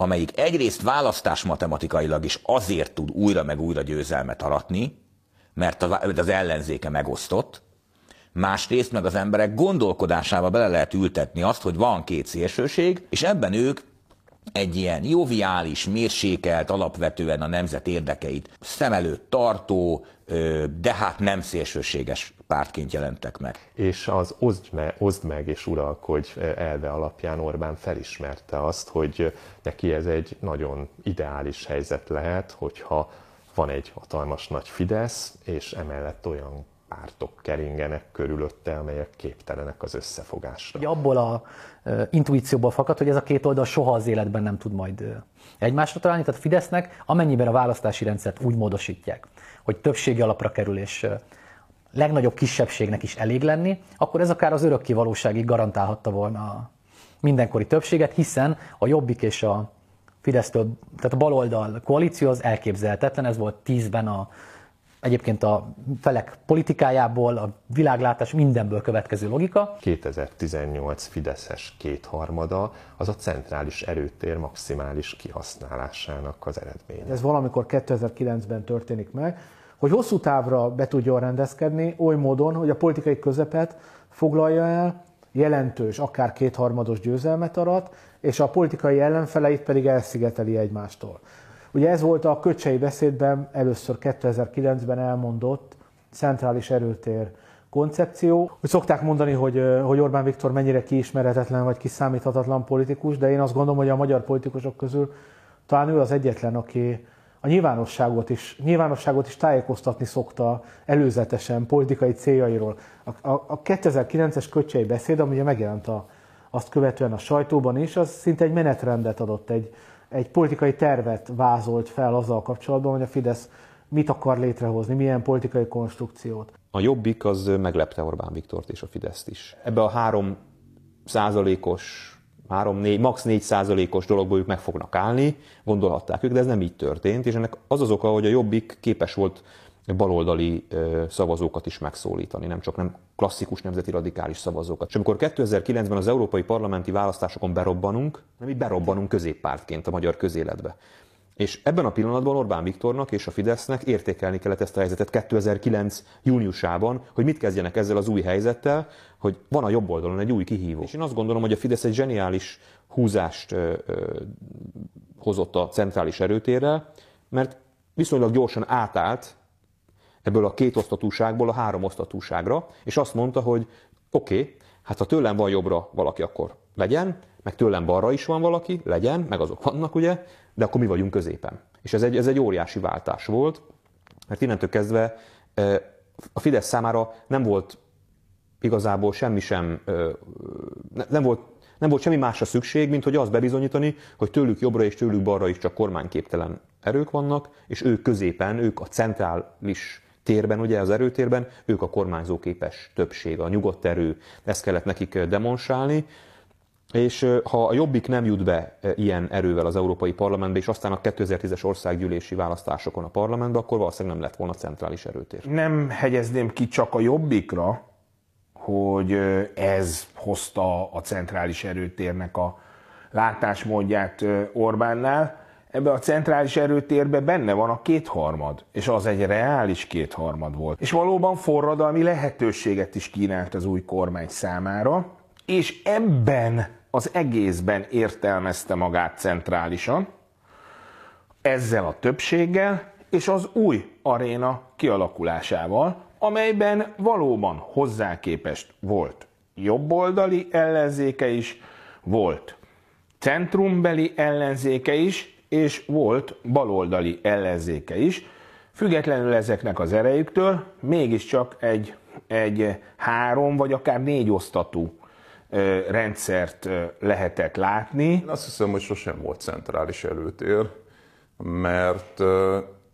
amelyik egyrészt választás matematikailag is azért tud újra meg újra győzelmet aratni, mert az ellenzéke megosztott, másrészt meg az emberek gondolkodásába bele lehet ültetni azt, hogy van két szélsőség, és ebben ők egy ilyen joviális, mérsékelt, alapvetően a nemzet érdekeit szem előtt tartó, de hát nem szélsőséges pártként jelentek meg. És az oszd meg, oszd meg és uralkodj elve alapján Orbán felismerte azt, hogy neki ez egy nagyon ideális helyzet lehet, hogyha van egy hatalmas nagy Fidesz, és emellett olyan pártok keringenek körülötte, amelyek képtelenek az összefogásra. Ugye abból a uh, intuícióból fakad, hogy ez a két oldal soha az életben nem tud majd uh, egymásra találni, tehát Fidesznek amennyiben a választási rendszert úgy módosítják, hogy többségi alapra kerül és uh, legnagyobb kisebbségnek is elég lenni, akkor ez akár az örökké valóságig garantálhatta volna a mindenkori többséget, hiszen a Jobbik és a Fidesztől, tehát a baloldal koalíció az elképzelhetetlen, ez volt tízben a, egyébként a felek politikájából, a világlátás mindenből következő logika. 2018 Fideszes kétharmada az a centrális erőtér maximális kihasználásának az eredménye. Ez valamikor 2009-ben történik meg, hogy hosszú távra be tudjon rendezkedni, oly módon, hogy a politikai közepet foglalja el, jelentős, akár kétharmados győzelmet arat, és a politikai ellenfeleit pedig elszigeteli egymástól. Ugye ez volt a Köcsei beszédben először 2009-ben elmondott centrális erőtér koncepció. Hogy szokták mondani, hogy, hogy Orbán Viktor mennyire kiismeretetlen vagy kiszámíthatatlan politikus, de én azt gondolom, hogy a magyar politikusok közül talán ő az egyetlen, aki a nyilvánosságot is, nyilvánosságot is tájékoztatni szokta előzetesen politikai céljairól. A, a, a 2009-es Köcsei beszéd, ami ugye megjelent a, azt követően a sajtóban is, az szinte egy menetrendet adott, egy, egy politikai tervet vázolt fel azzal kapcsolatban, hogy a Fidesz mit akar létrehozni, milyen politikai konstrukciót. A Jobbik az meglepte Orbán Viktort és a Fideszt is. Ebbe a három százalékos 3-4, max. 4 százalékos dologból ők meg fognak állni, gondolhatták ők, de ez nem így történt, és ennek az az oka, hogy a Jobbik képes volt baloldali szavazókat is megszólítani, nem csak nem klasszikus nemzeti radikális szavazókat. És amikor 2009-ben az európai parlamenti választásokon berobbanunk, nem így berobbanunk középpártként a magyar közéletbe. És ebben a pillanatban Orbán Viktornak és a Fidesznek értékelni kellett ezt a helyzetet 2009. júniusában, hogy mit kezdjenek ezzel az új helyzettel, hogy van a jobb oldalon egy új kihívó. És én azt gondolom, hogy a Fidesz egy zseniális húzást ö, ö, hozott a centrális erőtérrel, mert viszonylag gyorsan átállt ebből a két osztatúságból a három osztatúságra, és azt mondta, hogy oké, okay, hát ha tőlem van jobbra valaki, akkor legyen, meg tőlem balra is van valaki, legyen, meg azok vannak, ugye, de akkor mi vagyunk középen. És ez egy, ez egy óriási váltás volt, mert innentől kezdve a Fidesz számára nem volt igazából semmi sem, nem volt, nem volt semmi másra szükség, mint hogy azt bebizonyítani, hogy tőlük jobbra és tőlük balra is csak kormányképtelen erők vannak, és ők középen, ők a centrális térben, ugye az erőtérben, ők a kormányzóképes többség, a nyugodt erő, ezt kellett nekik demonstrálni, és ha a Jobbik nem jut be ilyen erővel az Európai Parlamentbe, és aztán a 2010-es országgyűlési választásokon a parlamentbe, akkor valószínűleg nem lett volna centrális erőtér. Nem hegyezném ki csak a Jobbikra, hogy ez hozta a centrális erőtérnek a látásmódját Orbánnál. Ebbe a centrális erőtérbe benne van a kétharmad, és az egy reális kétharmad volt. És valóban forradalmi lehetőséget is kínált az új kormány számára, és ebben az egészben értelmezte magát centrálisan, ezzel a többséggel és az új aréna kialakulásával, amelyben valóban hozzá képest volt jobboldali ellenzéke is, volt centrumbeli ellenzéke is, és volt baloldali ellenzéke is. Függetlenül ezeknek az erejüktől mégiscsak egy, egy három vagy akár négy osztatú rendszert lehetett látni. Azt hiszem, hogy sosem volt centrális előtér, mert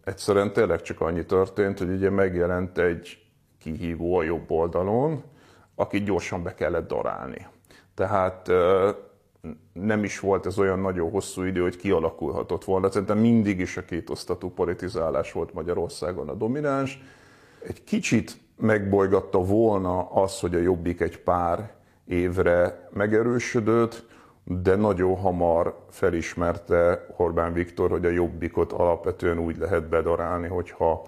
egyszerűen tényleg csak annyi történt, hogy ugye megjelent egy kihívó a jobb oldalon, akit gyorsan be kellett darálni. Tehát nem is volt ez olyan nagyon hosszú idő, hogy kialakulhatott volna. Szerintem mindig is a kétosztatú politizálás volt Magyarországon a domináns. Egy kicsit megbolygatta volna az, hogy a Jobbik egy pár évre megerősödött, de nagyon hamar felismerte Orbán Viktor, hogy a jobbikot alapvetően úgy lehet bedarálni, hogyha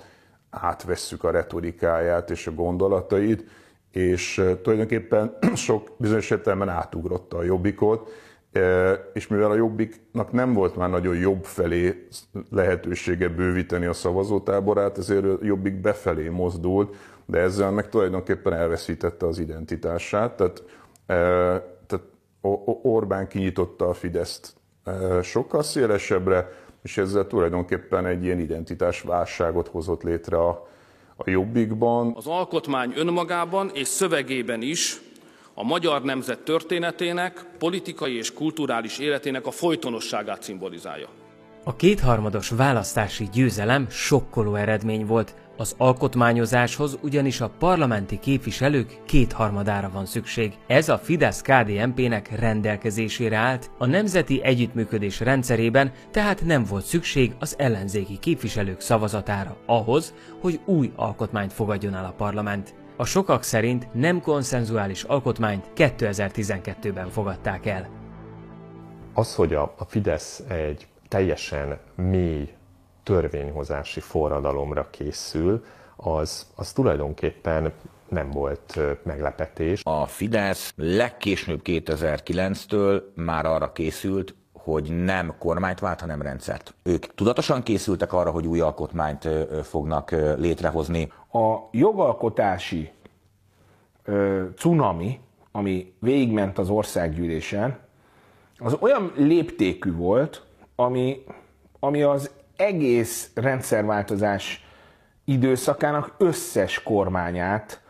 átvesszük a retorikáját és a gondolatait, és tulajdonképpen <clears throat> sok bizonyos értelemben átugrotta a jobbikot, és mivel a jobbiknak nem volt már nagyon jobb felé lehetősége bővíteni a szavazótáborát, ezért a jobbik befelé mozdult, de ezzel meg tulajdonképpen elveszítette az identitását. Tehát tehát Orbán kinyitotta a Fideszt sokkal szélesebbre, és ezzel tulajdonképpen egy ilyen identitásválságot hozott létre a, a Jobbikban. Az alkotmány önmagában és szövegében is a magyar nemzet történetének, politikai és kulturális életének a folytonosságát szimbolizálja. A kétharmados választási győzelem sokkoló eredmény volt, Az alkotmányozáshoz ugyanis a parlamenti képviselők kétharmadára van szükség. Ez a Fidesz-KDNP-nek rendelkezésére állt, a nemzeti együttműködés rendszerében tehát nem volt szükség az ellenzéki képviselők szavazatára ahhoz, hogy új alkotmányt fogadjon el a parlament. A sokak szerint nem konszenzuális alkotmányt 2012-ben fogadták el. Az, hogy a Fidesz egy teljesen mély törvényhozási forradalomra készül, az, az tulajdonképpen nem volt meglepetés. A Fidesz legkésőbb 2009-től már arra készült, hogy nem kormányt vált, hanem rendszert. Ők tudatosan készültek arra, hogy új alkotmányt fognak létrehozni. A jogalkotási ö, cunami, ami végigment az országgyűlésen, az olyan léptékű volt, ami, ami az egész rendszerváltozás időszakának összes kormányát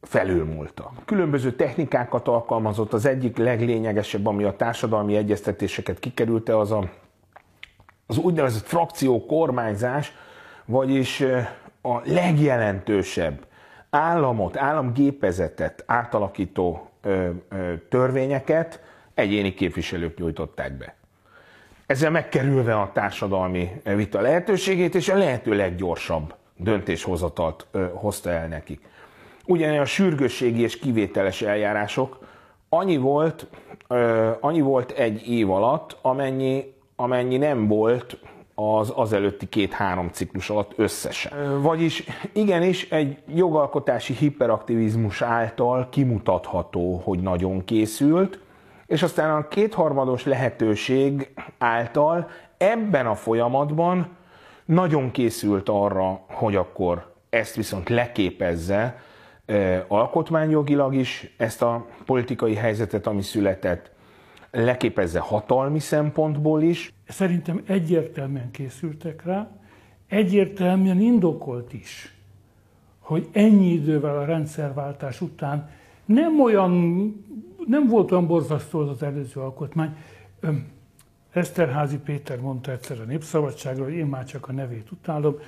felülmúlta. Különböző technikákat alkalmazott, az egyik leglényegesebb, ami a társadalmi egyeztetéseket kikerülte, az a, az úgynevezett frakció kormányzás, vagyis a legjelentősebb államot, államgépezetet átalakító ö, ö, törvényeket egyéni képviselők nyújtották be. Ezzel megkerülve a társadalmi vita lehetőségét, és a lehető leggyorsabb döntéshozatalt ö, hozta el nekik. Ugyanilyen a sürgősségi és kivételes eljárások annyi volt, ö, annyi volt egy év alatt, amennyi, amennyi nem volt az az előtti két-három ciklus alatt összesen. Vagyis igenis egy jogalkotási hiperaktivizmus által kimutatható, hogy nagyon készült, és aztán a kétharmados lehetőség által ebben a folyamatban nagyon készült arra, hogy akkor ezt viszont leképezze alkotmányjogilag is, ezt a politikai helyzetet, ami született, leképezze hatalmi szempontból is. Szerintem egyértelműen készültek rá, egyértelműen indokolt is, hogy ennyi idővel a rendszerváltás után nem olyan, nem volt olyan borzasztó az, az előző alkotmány. Eszterházi Péter mondta egyszer a Népszabadságról, hogy én már csak a nevét utálom.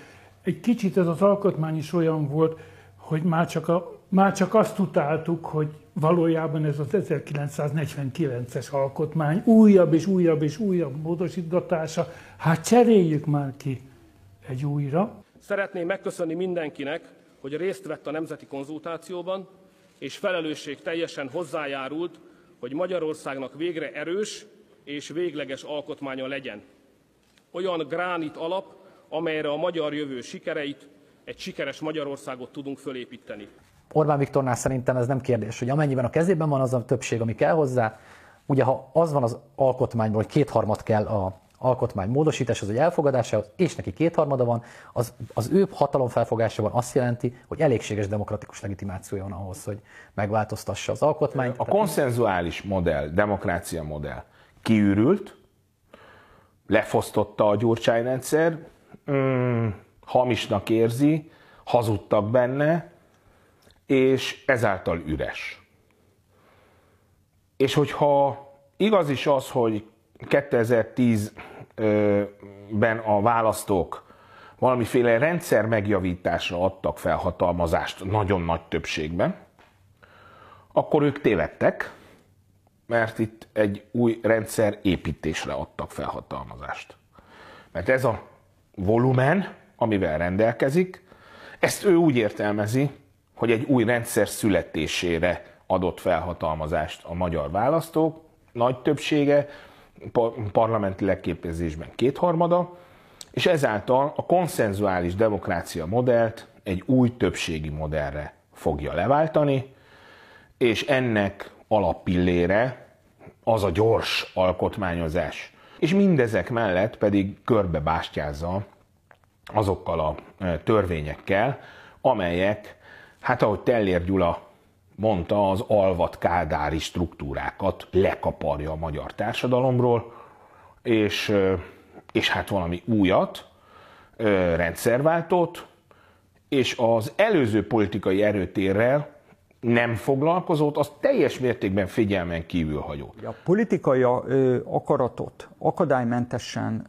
Egy kicsit ez az alkotmány is olyan volt, hogy már csak, a, már csak azt utáltuk, hogy valójában ez az 1949-es alkotmány újabb és újabb és újabb módosítatása, hát cseréljük már ki egy újra. Szeretném megköszönni mindenkinek, hogy részt vett a nemzeti konzultációban, és felelősség teljesen hozzájárult, hogy Magyarországnak végre erős és végleges alkotmánya legyen. Olyan gránit alap, amelyre a magyar jövő sikereit, egy sikeres Magyarországot tudunk fölépíteni. Orbán Viktornál szerintem ez nem kérdés, hogy amennyiben a kezében van az a többség, ami kell hozzá, ugye ha az van az alkotmányból, hogy kétharmad kell a alkotmány módosításhoz, vagy elfogadásához, és neki kétharmada van, az, az ő hatalomfelfogásában azt jelenti, hogy elégséges demokratikus legitimációja van ahhoz, hogy megváltoztassa az alkotmányt. A konszenzuális modell, demokrácia modell kiürült, lefosztotta a Gyurcsány rendszer, mm, hamisnak érzi, hazudtak benne, és ezáltal üres. És hogyha igaz is az, hogy 2010-ben a választók valamiféle rendszer megjavításra adtak felhatalmazást nagyon nagy többségben, akkor ők tévedtek, mert itt egy új rendszer építésre adtak felhatalmazást. Mert ez a volumen, amivel rendelkezik, ezt ő úgy értelmezi, hogy egy új rendszer születésére adott felhatalmazást a magyar választók, nagy többsége, parlamenti legképezésben kétharmada, és ezáltal a konszenzuális demokrácia modellt egy új többségi modellre fogja leváltani, és ennek alappillére az a gyors alkotmányozás. És mindezek mellett pedig körbebástyázza azokkal a e, törvényekkel, amelyek, hát ahogy Tellér Gyula mondta, az alvat kádári struktúrákat lekaparja a magyar társadalomról, és, és hát valami újat, rendszerváltót, és az előző politikai erőtérrel nem foglalkozót, az teljes mértékben figyelmen kívül hagyó. A politikai akaratot akadálymentesen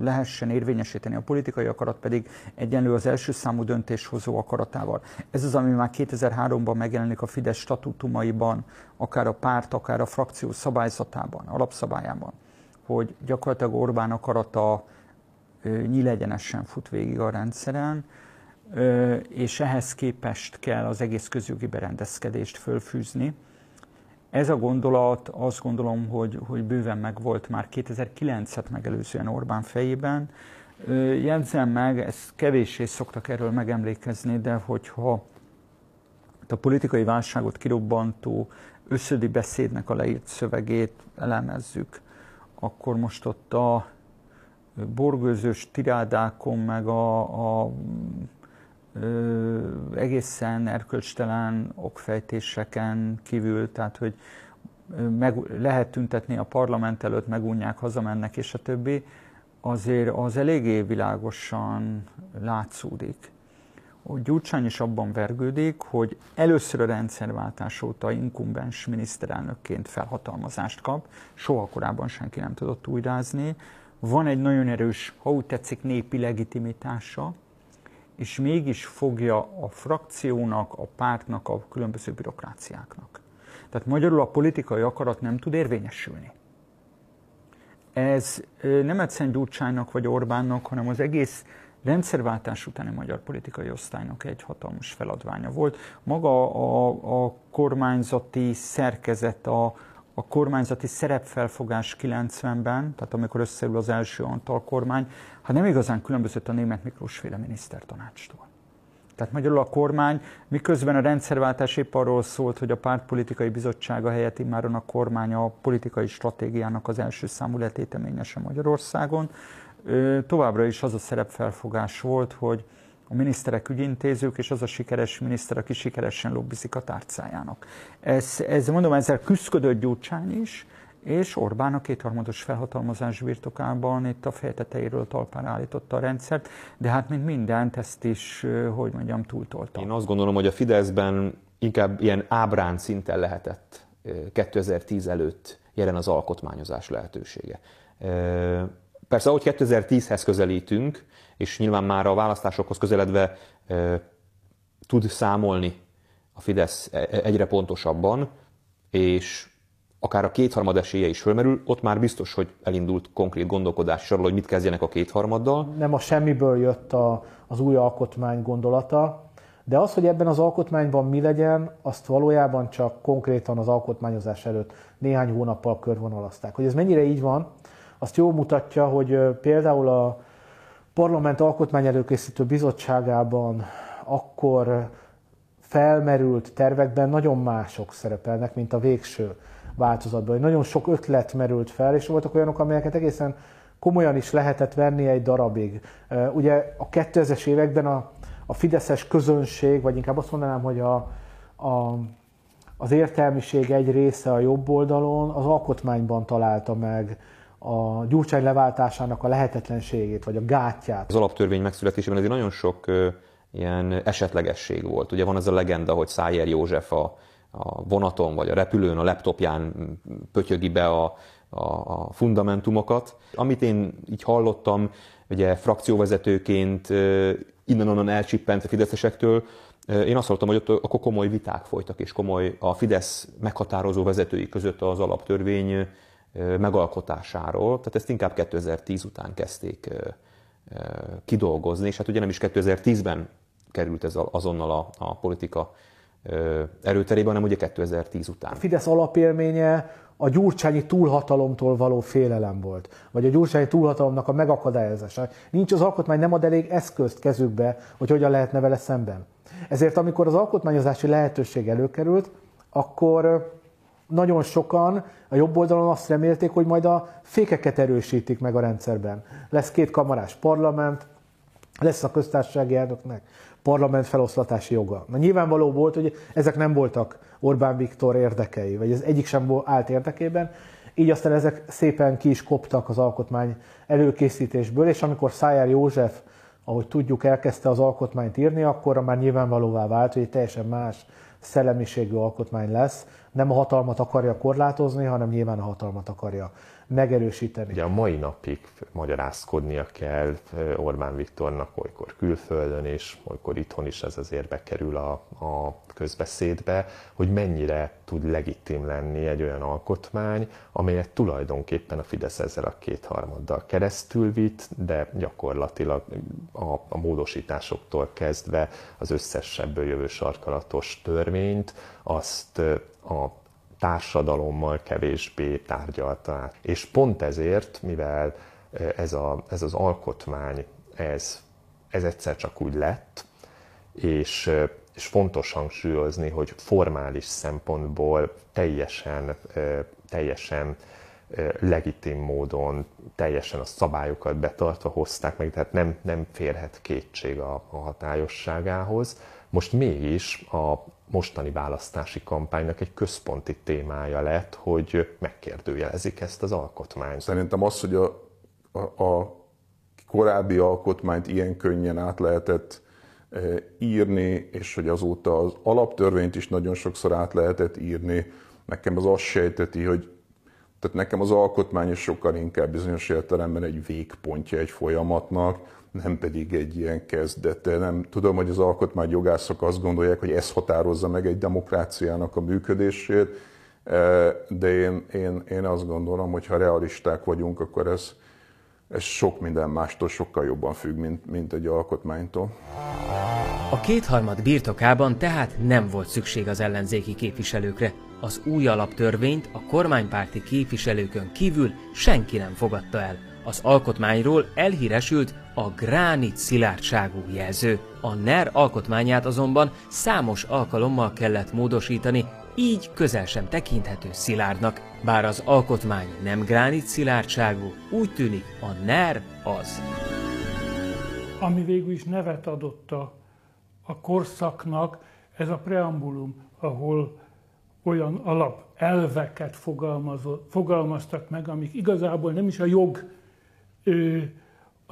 lehessen érvényesíteni, a politikai akarat pedig egyenlő az első számú döntéshozó akaratával. Ez az, ami már 2003-ban megjelenik a Fidesz statutumaiban, akár a párt, akár a frakció szabályzatában, alapszabályában, hogy gyakorlatilag Orbán akarata nyílegyenesen fut végig a rendszeren, és ehhez képest kell az egész közjogi berendezkedést fölfűzni. Ez a gondolat azt gondolom, hogy, hogy bőven megvolt már 2009-et megelőzően Orbán fejében. Jegyzem meg, ezt kevéssé szoktak erről megemlékezni, de hogyha a politikai válságot kirobbantó összödi beszédnek a leírt szövegét elemezzük, akkor most ott a borgőzős tirádákon, meg a, a egészen erkölcstelen okfejtéseken kívül, tehát hogy meg, lehet tüntetni a parlament előtt, megunják, hazamennek és a többi, azért az eléggé világosan látszódik. Gyurcsány is abban vergődik, hogy először a rendszerváltás óta inkumbens miniszterelnökként felhatalmazást kap, soha korábban senki nem tudott újrázni. Van egy nagyon erős, ha úgy tetszik, népi legitimitása, és mégis fogja a frakciónak, a pártnak, a különböző bürokráciáknak. Tehát magyarul a politikai akarat nem tud érvényesülni. Ez nem egyszerűen Gyurcsánynak vagy Orbánnak, hanem az egész rendszerváltás utáni magyar politikai osztálynak egy hatalmas feladványa volt. Maga a, a kormányzati szerkezet, a, a kormányzati szerepfelfogás 90-ben, tehát amikor összeül az első Antal kormány, hát nem igazán különbözött a német Miklós féle minisztertanácstól. Tehát magyarul a kormány, miközben a rendszerváltás épp arról szólt, hogy a pártpolitikai bizottsága helyett immáron a kormány a politikai stratégiának az első számú letéteményese Magyarországon, továbbra is az a szerepfelfogás volt, hogy a miniszterek ügyintézők, és az a sikeres miniszter, aki sikeresen lobbizik a tárcájának. Ez, ez mondom, ezzel küzdködött Gyurcsány is, és Orbán a kétharmados felhatalmazás birtokában itt a fejteteiről talpán állította a rendszert, de hát mint mindent ezt is, hogy mondjam, túltolta. Én azt gondolom, hogy a Fideszben inkább ilyen ábrán szinten lehetett 2010 előtt jelen az alkotmányozás lehetősége. Persze, ahogy 2010-hez közelítünk, és nyilván már a választásokhoz közeledve tud számolni a Fidesz e, e, egyre pontosabban, és akár a kétharmad esélye is fölmerül, ott már biztos, hogy elindult konkrét gondolkodás arról, hogy mit kezdjenek a kétharmaddal. Nem a semmiből jött a, az új alkotmány gondolata, de az, hogy ebben az alkotmányban mi legyen, azt valójában csak konkrétan az alkotmányozás előtt néhány hónappal körvonalazták. Hogy ez mennyire így van, azt jól mutatja, hogy például a Parlament Alkotmány Előkészítő Bizottságában akkor felmerült tervekben nagyon mások szerepelnek, mint a végső változatban. Nagyon sok ötlet merült fel, és voltak olyanok, amelyeket egészen komolyan is lehetett venni egy darabig. Ugye a 2000-es években a, a fideszes közönség, vagy inkább azt mondanám, hogy a, a, az értelmiség egy része a jobb oldalon az alkotmányban találta meg a Gyurcsány leváltásának a lehetetlenségét, vagy a gátját. Az alaptörvény megszületésében azért nagyon sok ilyen esetlegesség volt. Ugye van ez a legenda, hogy Szájer József a, a vonaton vagy a repülőn, a laptopján pötyögi be a, a, a fundamentumokat. Amit én így hallottam, ugye frakcióvezetőként innen-onnan elcsippent a fideszesektől, én azt hallottam, hogy ott akkor komoly viták folytak, és komoly a Fidesz meghatározó vezetői között az alaptörvény megalkotásáról, tehát ezt inkább 2010 után kezdték kidolgozni, és hát ugye nem is 2010-ben került ez azonnal a, a politika erőterébe, hanem ugye 2010 után. A Fidesz alapélménye a gyurcsányi túlhatalomtól való félelem volt, vagy a gyurcsányi túlhatalomnak a megakadályozása. Nincs az alkotmány, nem ad elég eszközt kezükbe, hogy hogyan lehetne vele szemben. Ezért amikor az alkotmányozási lehetőség előkerült, akkor nagyon sokan a jobb oldalon azt remélték, hogy majd a fékeket erősítik meg a rendszerben. Lesz két kamarás parlament, lesz a köztársasági elnöknek parlament feloszlatási joga. Na nyilvánvaló volt, hogy ezek nem voltak Orbán Viktor érdekei, vagy ez egyik sem állt érdekében, így aztán ezek szépen ki is koptak az alkotmány előkészítésből, és amikor Szájár József, ahogy tudjuk, elkezdte az alkotmányt írni, akkor már nyilvánvalóvá vált, hogy egy teljesen más szellemiségű alkotmány lesz. Nem a hatalmat akarja korlátozni, hanem nyilván a hatalmat akarja megerősíteni. Ugye a mai napig magyarázkodnia kell Orbán Viktornak, olykor külföldön és olykor itthon is ez azért bekerül a, a közbeszédbe, hogy mennyire tud legitim lenni egy olyan alkotmány, amelyet tulajdonképpen a Fidesz ezzel a kétharmaddal keresztül vitt, de gyakorlatilag a, a módosításoktól kezdve az összes ebből jövő sarkalatos törvényt, azt a társadalommal kevésbé tárgyalta át. És pont ezért, mivel ez, a, ez az alkotmány, ez, ez egyszer csak úgy lett, és, és fontos hangsúlyozni, hogy formális szempontból teljesen, teljesen legitim módon, teljesen a szabályokat betartva hozták meg, tehát nem, nem férhet kétség a, a hatályosságához. Most mégis a mostani választási kampánynak egy központi témája lett, hogy megkérdőjelezik ezt az alkotmányt. Szerintem az, hogy a, a, a korábbi alkotmányt ilyen könnyen át lehetett e, írni, és hogy azóta az alaptörvényt is nagyon sokszor át lehetett írni, nekem az azt sejteti, hogy tehát nekem az alkotmány is sokkal inkább bizonyos értelemben egy végpontja egy folyamatnak, nem pedig egy ilyen kezdete. Nem tudom, hogy az alkotmányjogászok azt gondolják, hogy ez határozza meg egy demokráciának a működését, e, de én, én, én azt gondolom, hogy ha realisták vagyunk, akkor ez, ez sok minden mástól sokkal jobban függ, mint, mint egy alkotmánytól. A kétharmad birtokában tehát nem volt szükség az ellenzéki képviselőkre. Az új alaptörvényt a kormánypárti képviselőkön kívül senki nem fogadta el. Az alkotmányról elhíresült a gránit szilárdságú jelző. A NER alkotmányát azonban számos alkalommal kellett módosítani, így közel sem tekinthető szilárdnak. Bár az alkotmány nem gránit szilárdságú, úgy tűnik a NER az. Ami végül is nevet adott a, a korszaknak, ez a preambulum, ahol olyan alap elveket fogalmaztak meg, amik igazából nem is a jog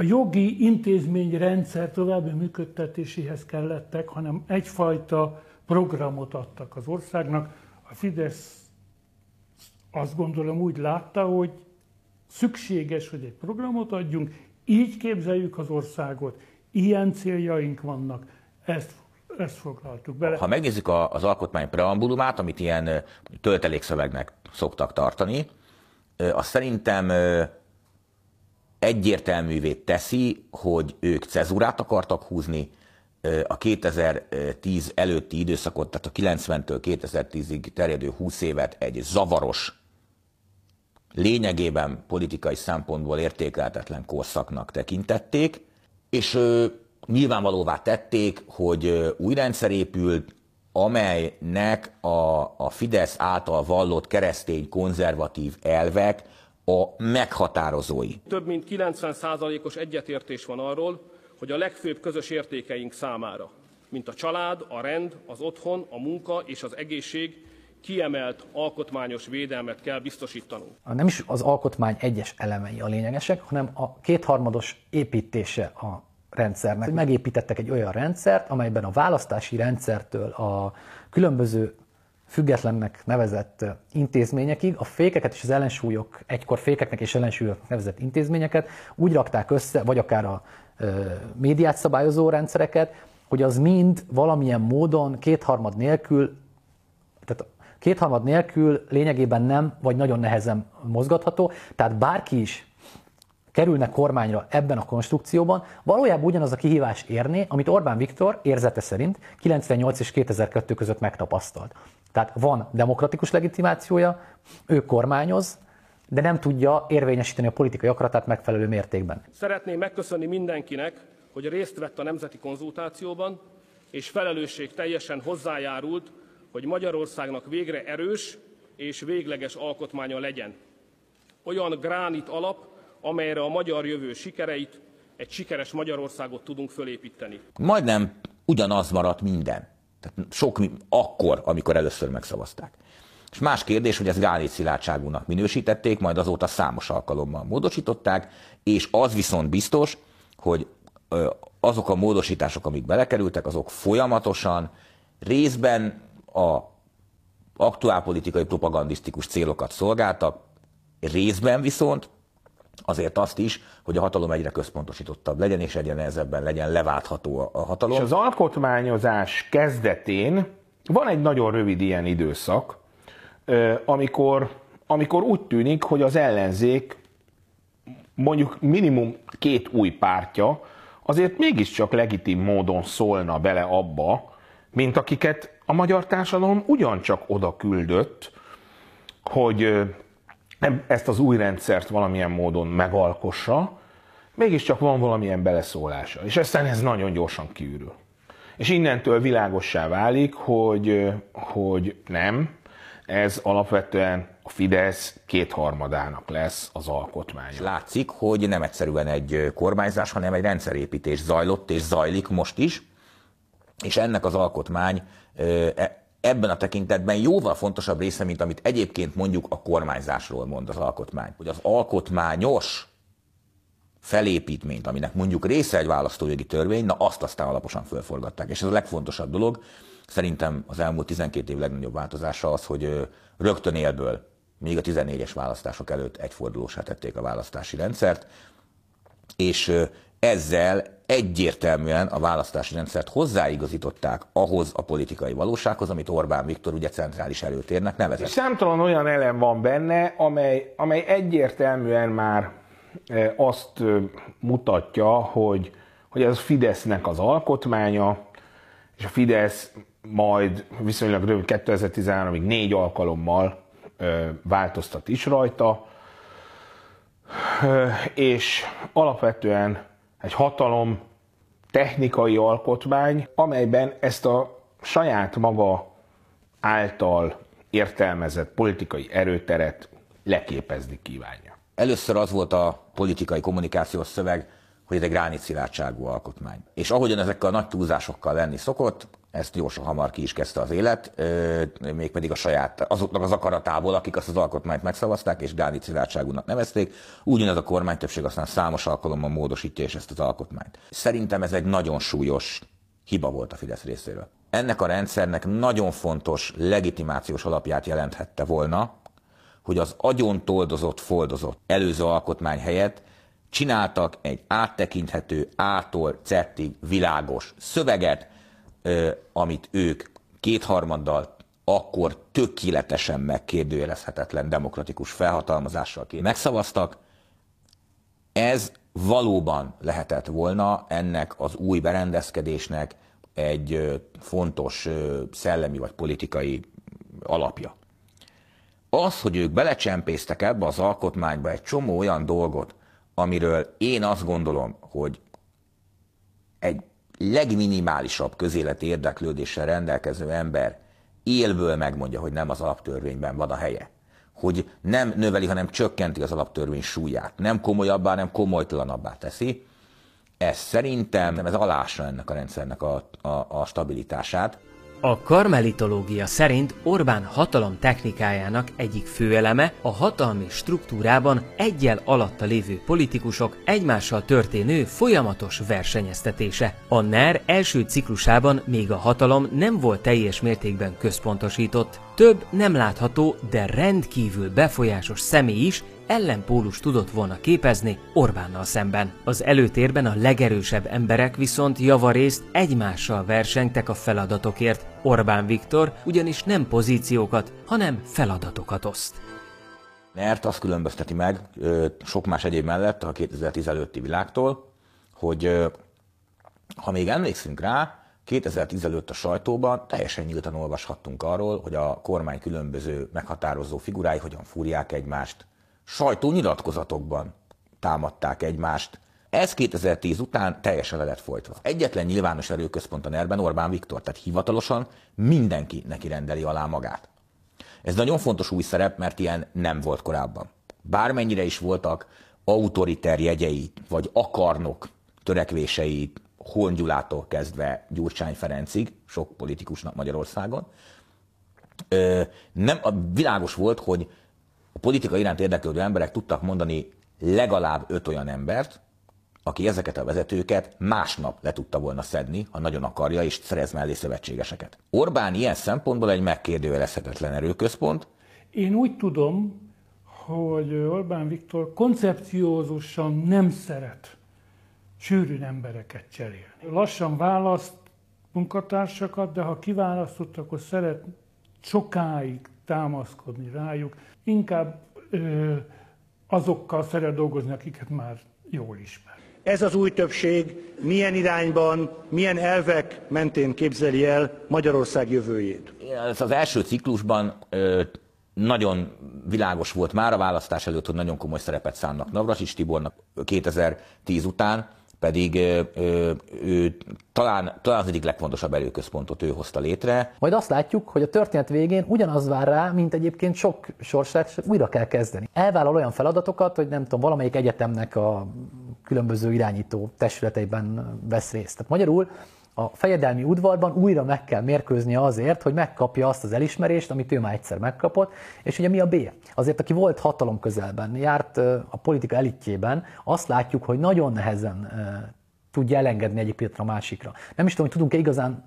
a jogi intézményrendszer további működtetéséhez kellettek, hanem egyfajta programot adtak az országnak. A Fidesz azt gondolom úgy látta, hogy szükséges, hogy egy programot adjunk, így képzeljük az országot, ilyen céljaink vannak, ezt, ezt foglaltuk bele. Ha megnézzük az alkotmány preambulumát, amit ilyen töltelékszövegnek szoktak tartani, az szerintem egyértelművé teszi, hogy ők cezurát akartak húzni, a 2010 előtti időszakot, tehát a 90-től 2010-ig terjedő 20 évet egy zavaros, lényegében politikai szempontból értékeltetlen korszaknak tekintették, és nyilvánvalóvá tették, hogy új rendszer épült, amelynek a, a Fidesz által vallott keresztény konzervatív elvek a meghatározói. Több mint 90%-os egyetértés van arról, hogy a legfőbb közös értékeink számára, mint a család, a rend, az otthon, a munka és az egészség kiemelt alkotmányos védelmet kell biztosítanunk. Nem is az alkotmány egyes elemei a lényegesek, hanem a kétharmados építése a rendszernek. Megépítettek egy olyan rendszert, amelyben a választási rendszertől a különböző függetlennek nevezett intézményekig, a fékeket és az ellensúlyok, egykor fékeknek és ellensúlyoknak nevezett intézményeket úgy rakták össze, vagy akár a médiát szabályozó rendszereket, hogy az mind valamilyen módon kétharmad nélkül, tehát kétharmad nélkül lényegében nem, vagy nagyon nehezen mozgatható, tehát bárki is kerülne kormányra ebben a konstrukcióban, valójában ugyanaz a kihívás érné, amit Orbán Viktor érzete szerint 98 és 2002 között megtapasztalt. Tehát van demokratikus legitimációja, ő kormányoz, de nem tudja érvényesíteni a politikai akaratát megfelelő mértékben. Szeretném megköszönni mindenkinek, hogy részt vett a nemzeti konzultációban, és felelősség teljesen hozzájárult, hogy Magyarországnak végre erős és végleges alkotmánya legyen. Olyan gránit alap, amelyre a magyar jövő sikereit, egy sikeres Magyarországot tudunk fölépíteni. Majdnem ugyanaz maradt minden. Tehát sok akkor, amikor először megszavazták. És más kérdés, hogy ezt Gálét szilárdságúnak minősítették, majd azóta számos alkalommal módosították, és az viszont biztos, hogy azok a módosítások, amik belekerültek, azok folyamatosan részben a aktuálpolitikai propagandisztikus célokat szolgáltak, részben viszont azért azt is, hogy a hatalom egyre központosítottabb legyen, és egyre nehezebben legyen leváltható a hatalom. És az alkotmányozás kezdetén van egy nagyon rövid ilyen időszak, amikor, amikor úgy tűnik, hogy az ellenzék mondjuk minimum két új pártja azért mégiscsak legitim módon szólna bele abba, mint akiket a magyar társadalom ugyancsak oda küldött, hogy ezt az új rendszert valamilyen módon megalkossa, mégiscsak van valamilyen beleszólása. És aztán ez nagyon gyorsan kiürül. És innentől világossá válik, hogy, hogy nem, ez alapvetően a Fidesz kétharmadának lesz az alkotmány. Látszik, hogy nem egyszerűen egy kormányzás, hanem egy rendszerépítés zajlott és zajlik most is, és ennek az alkotmány e, ebben a tekintetben jóval fontosabb része, mint amit egyébként mondjuk a kormányzásról mond az alkotmány. Hogy az alkotmányos felépítményt, aminek mondjuk része egy választójogi törvény, na azt aztán alaposan fölforgatták. És ez a legfontosabb dolog. Szerintem az elmúlt 12 év legnagyobb változása az, hogy rögtön élből, még a 14-es választások előtt egyfordulósá tették a választási rendszert, és ezzel egyértelműen a választási rendszert hozzáigazították ahhoz a politikai valósághoz, amit Orbán Viktor ugye centrális előtérnek nevezett. Számtalan olyan elem van benne, amely, amely egyértelműen már azt mutatja, hogy, hogy ez Fidesznek az alkotmánya, és a Fidesz majd viszonylag rövid 2013-ig négy alkalommal változtat is rajta, és alapvetően egy hatalom technikai alkotmány, amelyben ezt a saját maga által értelmezett politikai erőteret leképezni kívánja. Először az volt a politikai kommunikációs szöveg, hogy ez egy gránitszilárdságú alkotmány. És ahogyan ezekkel a nagy túlzásokkal lenni szokott, ezt gyorsan hamar ki is kezdte az élet, mégpedig a saját, azoknak az akaratából, akik azt az alkotmányt megszavazták, és Gádi Szilárdságúnak nevezték, ugyanez a kormány többség aztán számos alkalommal módosítja és ezt az alkotmányt. Szerintem ez egy nagyon súlyos hiba volt a Fidesz részéről. Ennek a rendszernek nagyon fontos legitimációs alapját jelenthette volna, hogy az agyon toldozott, foldozott előző alkotmány helyett csináltak egy áttekinthető, ától cettig világos szöveget, amit ők kétharmaddal akkor tökéletesen megkérdőjelezhetetlen demokratikus felhatalmazással megszavaztak. Ez valóban lehetett volna ennek az új berendezkedésnek egy fontos szellemi vagy politikai alapja. Az, hogy ők belecsempésztek ebbe az alkotmányba egy csomó olyan dolgot, amiről én azt gondolom, hogy egy legminimálisabb közéleti érdeklődéssel rendelkező ember élből megmondja, hogy nem az alaptörvényben van a helye. Hogy nem növeli, hanem csökkenti az alaptörvény súlyát. Nem komolyabbá, nem komolytalanabbá teszi. Ez szerintem ez alása ennek a rendszernek a, a, a stabilitását. A karmelitológia szerint Orbán hatalom technikájának egyik főeleme a hatalmi struktúrában egyel alatta lévő politikusok egymással történő folyamatos versenyeztetése. A NER első ciklusában még a hatalom nem volt teljes mértékben központosított. Több nem látható, de rendkívül befolyásos személy is ellenpólus tudott volna képezni Orbánnal szemben. Az előtérben a legerősebb emberek viszont javarészt egymással versengtek a feladatokért. Orbán Viktor ugyanis nem pozíciókat, hanem feladatokat oszt. Mert azt különbözteti meg sok más egyéb mellett a 2010 előtti világtól, hogy ha még emlékszünk rá, 2010 előtt a sajtóban teljesen nyíltan olvashattunk arról, hogy a kormány különböző meghatározó figurái hogyan fúrják egymást, sajtónyilatkozatokban támadták egymást. Ez 2010 után teljesen le lett folytva. Egyetlen nyilvános erőközpont a ner Orbán Viktor, tehát hivatalosan mindenki neki rendeli alá magát. Ez nagyon fontos új szerep, mert ilyen nem volt korábban. Bármennyire is voltak autoriter jegyei, vagy akarnok törekvései Horn Gyulától kezdve Gyurcsány Ferencig, sok politikusnak Magyarországon, nem, világos volt, hogy a politika iránt érdeklődő emberek tudtak mondani legalább öt olyan embert, aki ezeket a vezetőket másnap le tudta volna szedni, ha nagyon akarja, és szerez mellé szövetségeseket. Orbán ilyen szempontból egy megkérdőjelezhetetlen erőközpont. Én úgy tudom, hogy Orbán Viktor koncepciózusan nem szeret sűrűn embereket cserélni. Lassan választ munkatársakat, de ha kiválasztott, akkor szeret sokáig támaszkodni rájuk. Inkább ö, azokkal szeret dolgozni, akiket már jól ismer. Ez az új többség milyen irányban, milyen elvek mentén képzeli el Magyarország jövőjét? Ez az első ciklusban ö, nagyon világos volt már a választás előtt, hogy nagyon komoly szerepet szánnak Navracsics Tibornak 2010 után, pedig ö, ő talán, talán az egyik legfontosabb erőközpontot ő hozta létre. Majd azt látjuk, hogy a történet végén ugyanaz vár rá, mint egyébként sok sorsát, újra kell kezdeni. Elvállal olyan feladatokat, hogy nem tudom, valamelyik egyetemnek a különböző irányító testületeiben vesz részt. Tehát magyarul a fejedelmi udvarban újra meg kell mérkőznie azért, hogy megkapja azt az elismerést, amit ő már egyszer megkapott, és ugye mi a B? Azért, aki volt hatalom közelben, járt a politika elitjében, azt látjuk, hogy nagyon nehezen tudja elengedni egyik pillanatra a másikra. Nem is tudom, hogy tudunk-e igazán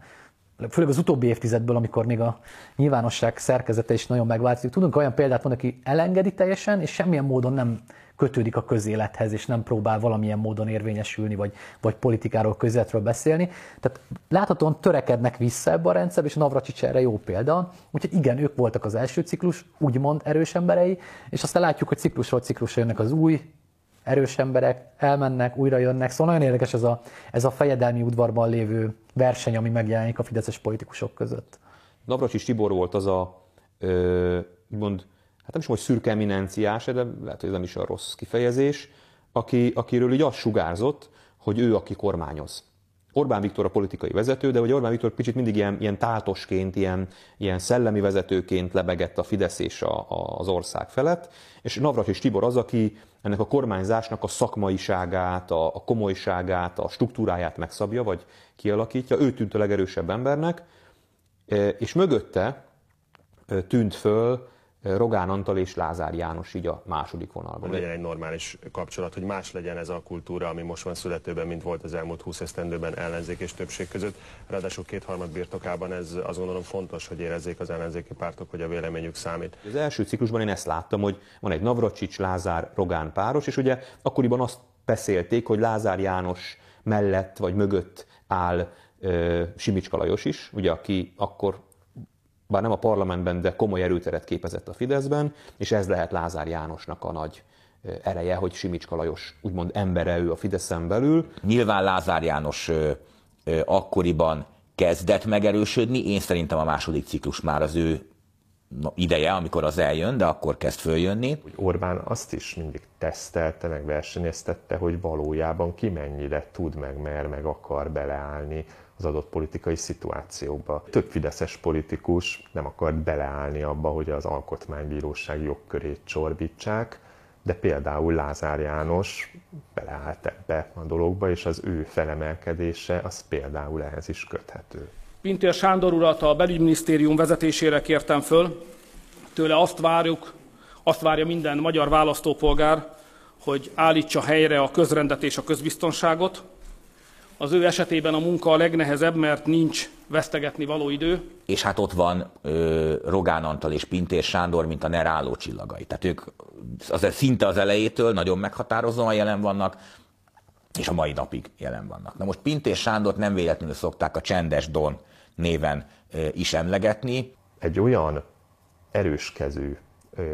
főleg az utóbbi évtizedből, amikor még a nyilvánosság szerkezete is nagyon megváltozik, tudunk olyan példát mondani, aki elengedi teljesen, és semmilyen módon nem kötődik a közélethez, és nem próbál valamilyen módon érvényesülni, vagy, vagy politikáról, közéletről beszélni. Tehát láthatóan törekednek vissza ebbe a rendszerbe, és Navracsics erre jó példa. Úgyhogy igen, ők voltak az első ciklus, úgymond erős emberei, és aztán látjuk, hogy ciklusról ciklusra jönnek az új erős emberek, elmennek, újra jönnek. Szóval nagyon érdekes ez a, ez a fejedelmi udvarban lévő verseny, ami megjelenik a fideszes politikusok között. Navracsics Tibor volt az a, ö, mond, hát nem is most szürke eminenciás, de lehet, hogy ez nem is a rossz kifejezés, aki, akiről így azt sugárzott, hogy ő, aki kormányoz. Orbán Viktor a politikai vezető, de hogy Orbán Viktor kicsit mindig ilyen, ilyen táltosként, ilyen, ilyen szellemi vezetőként lebegett a Fidesz és a, a, az ország felett, és Navracsics Tibor az, aki ennek a kormányzásnak a szakmaiságát, a, a komolyságát, a struktúráját megszabja, vagy kialakítja. Ő tűnt a legerősebb embernek, és mögötte tűnt föl Rogán Antal és Lázár János így a második vonalban. Legyen egy normális kapcsolat, hogy más legyen ez a kultúra, ami most van születőben, mint volt az elmúlt 20 esztendőben ellenzék és többség között. Ráadásul kétharmad birtokában ez azt gondolom fontos, hogy érezzék az ellenzéki pártok, hogy a véleményük számít. Az első ciklusban én ezt láttam, hogy van egy Navracsics, Lázár, Rogán páros, és ugye akkoriban azt beszélték, hogy Lázár János mellett vagy mögött áll Simicska Lajos is, ugye, aki akkor bár nem a parlamentben, de komoly erőteret képezett a Fideszben, és ez lehet Lázár Jánosnak a nagy ereje, hogy Simicska Lajos úgymond embere ő a Fideszen belül. Nyilván Lázár János ö, ö, akkoriban kezdett megerősödni, én szerintem a második ciklus már az ő ideje, amikor az eljön, de akkor kezd följönni. Orbán azt is mindig tesztelte, meg versenyeztette, hogy valójában ki mennyire tud meg, mer, meg akar beleállni az adott politikai szituációkba. Több fideszes politikus nem akart beleállni abba, hogy az alkotmánybíróság jogkörét csorbítsák, de például Lázár János beleállt ebbe a dologba, és az ő felemelkedése az például ehhez is köthető. Pintér Sándor urat a belügyminisztérium vezetésére kértem föl. Tőle azt várjuk, azt várja minden magyar választópolgár, hogy állítsa helyre a közrendet és a közbiztonságot, az ő esetében a munka a legnehezebb, mert nincs vesztegetni való idő. És hát ott van ö, Rogán Antal és Pintér Sándor, mint a NER álló csillagai. Tehát ők az, szinte az elejétől nagyon meghatározóan jelen vannak, és a mai napig jelen vannak. Na most Pintér Sándort nem véletlenül szokták a csendes Don néven ö, is emlegetni. Egy olyan erőskező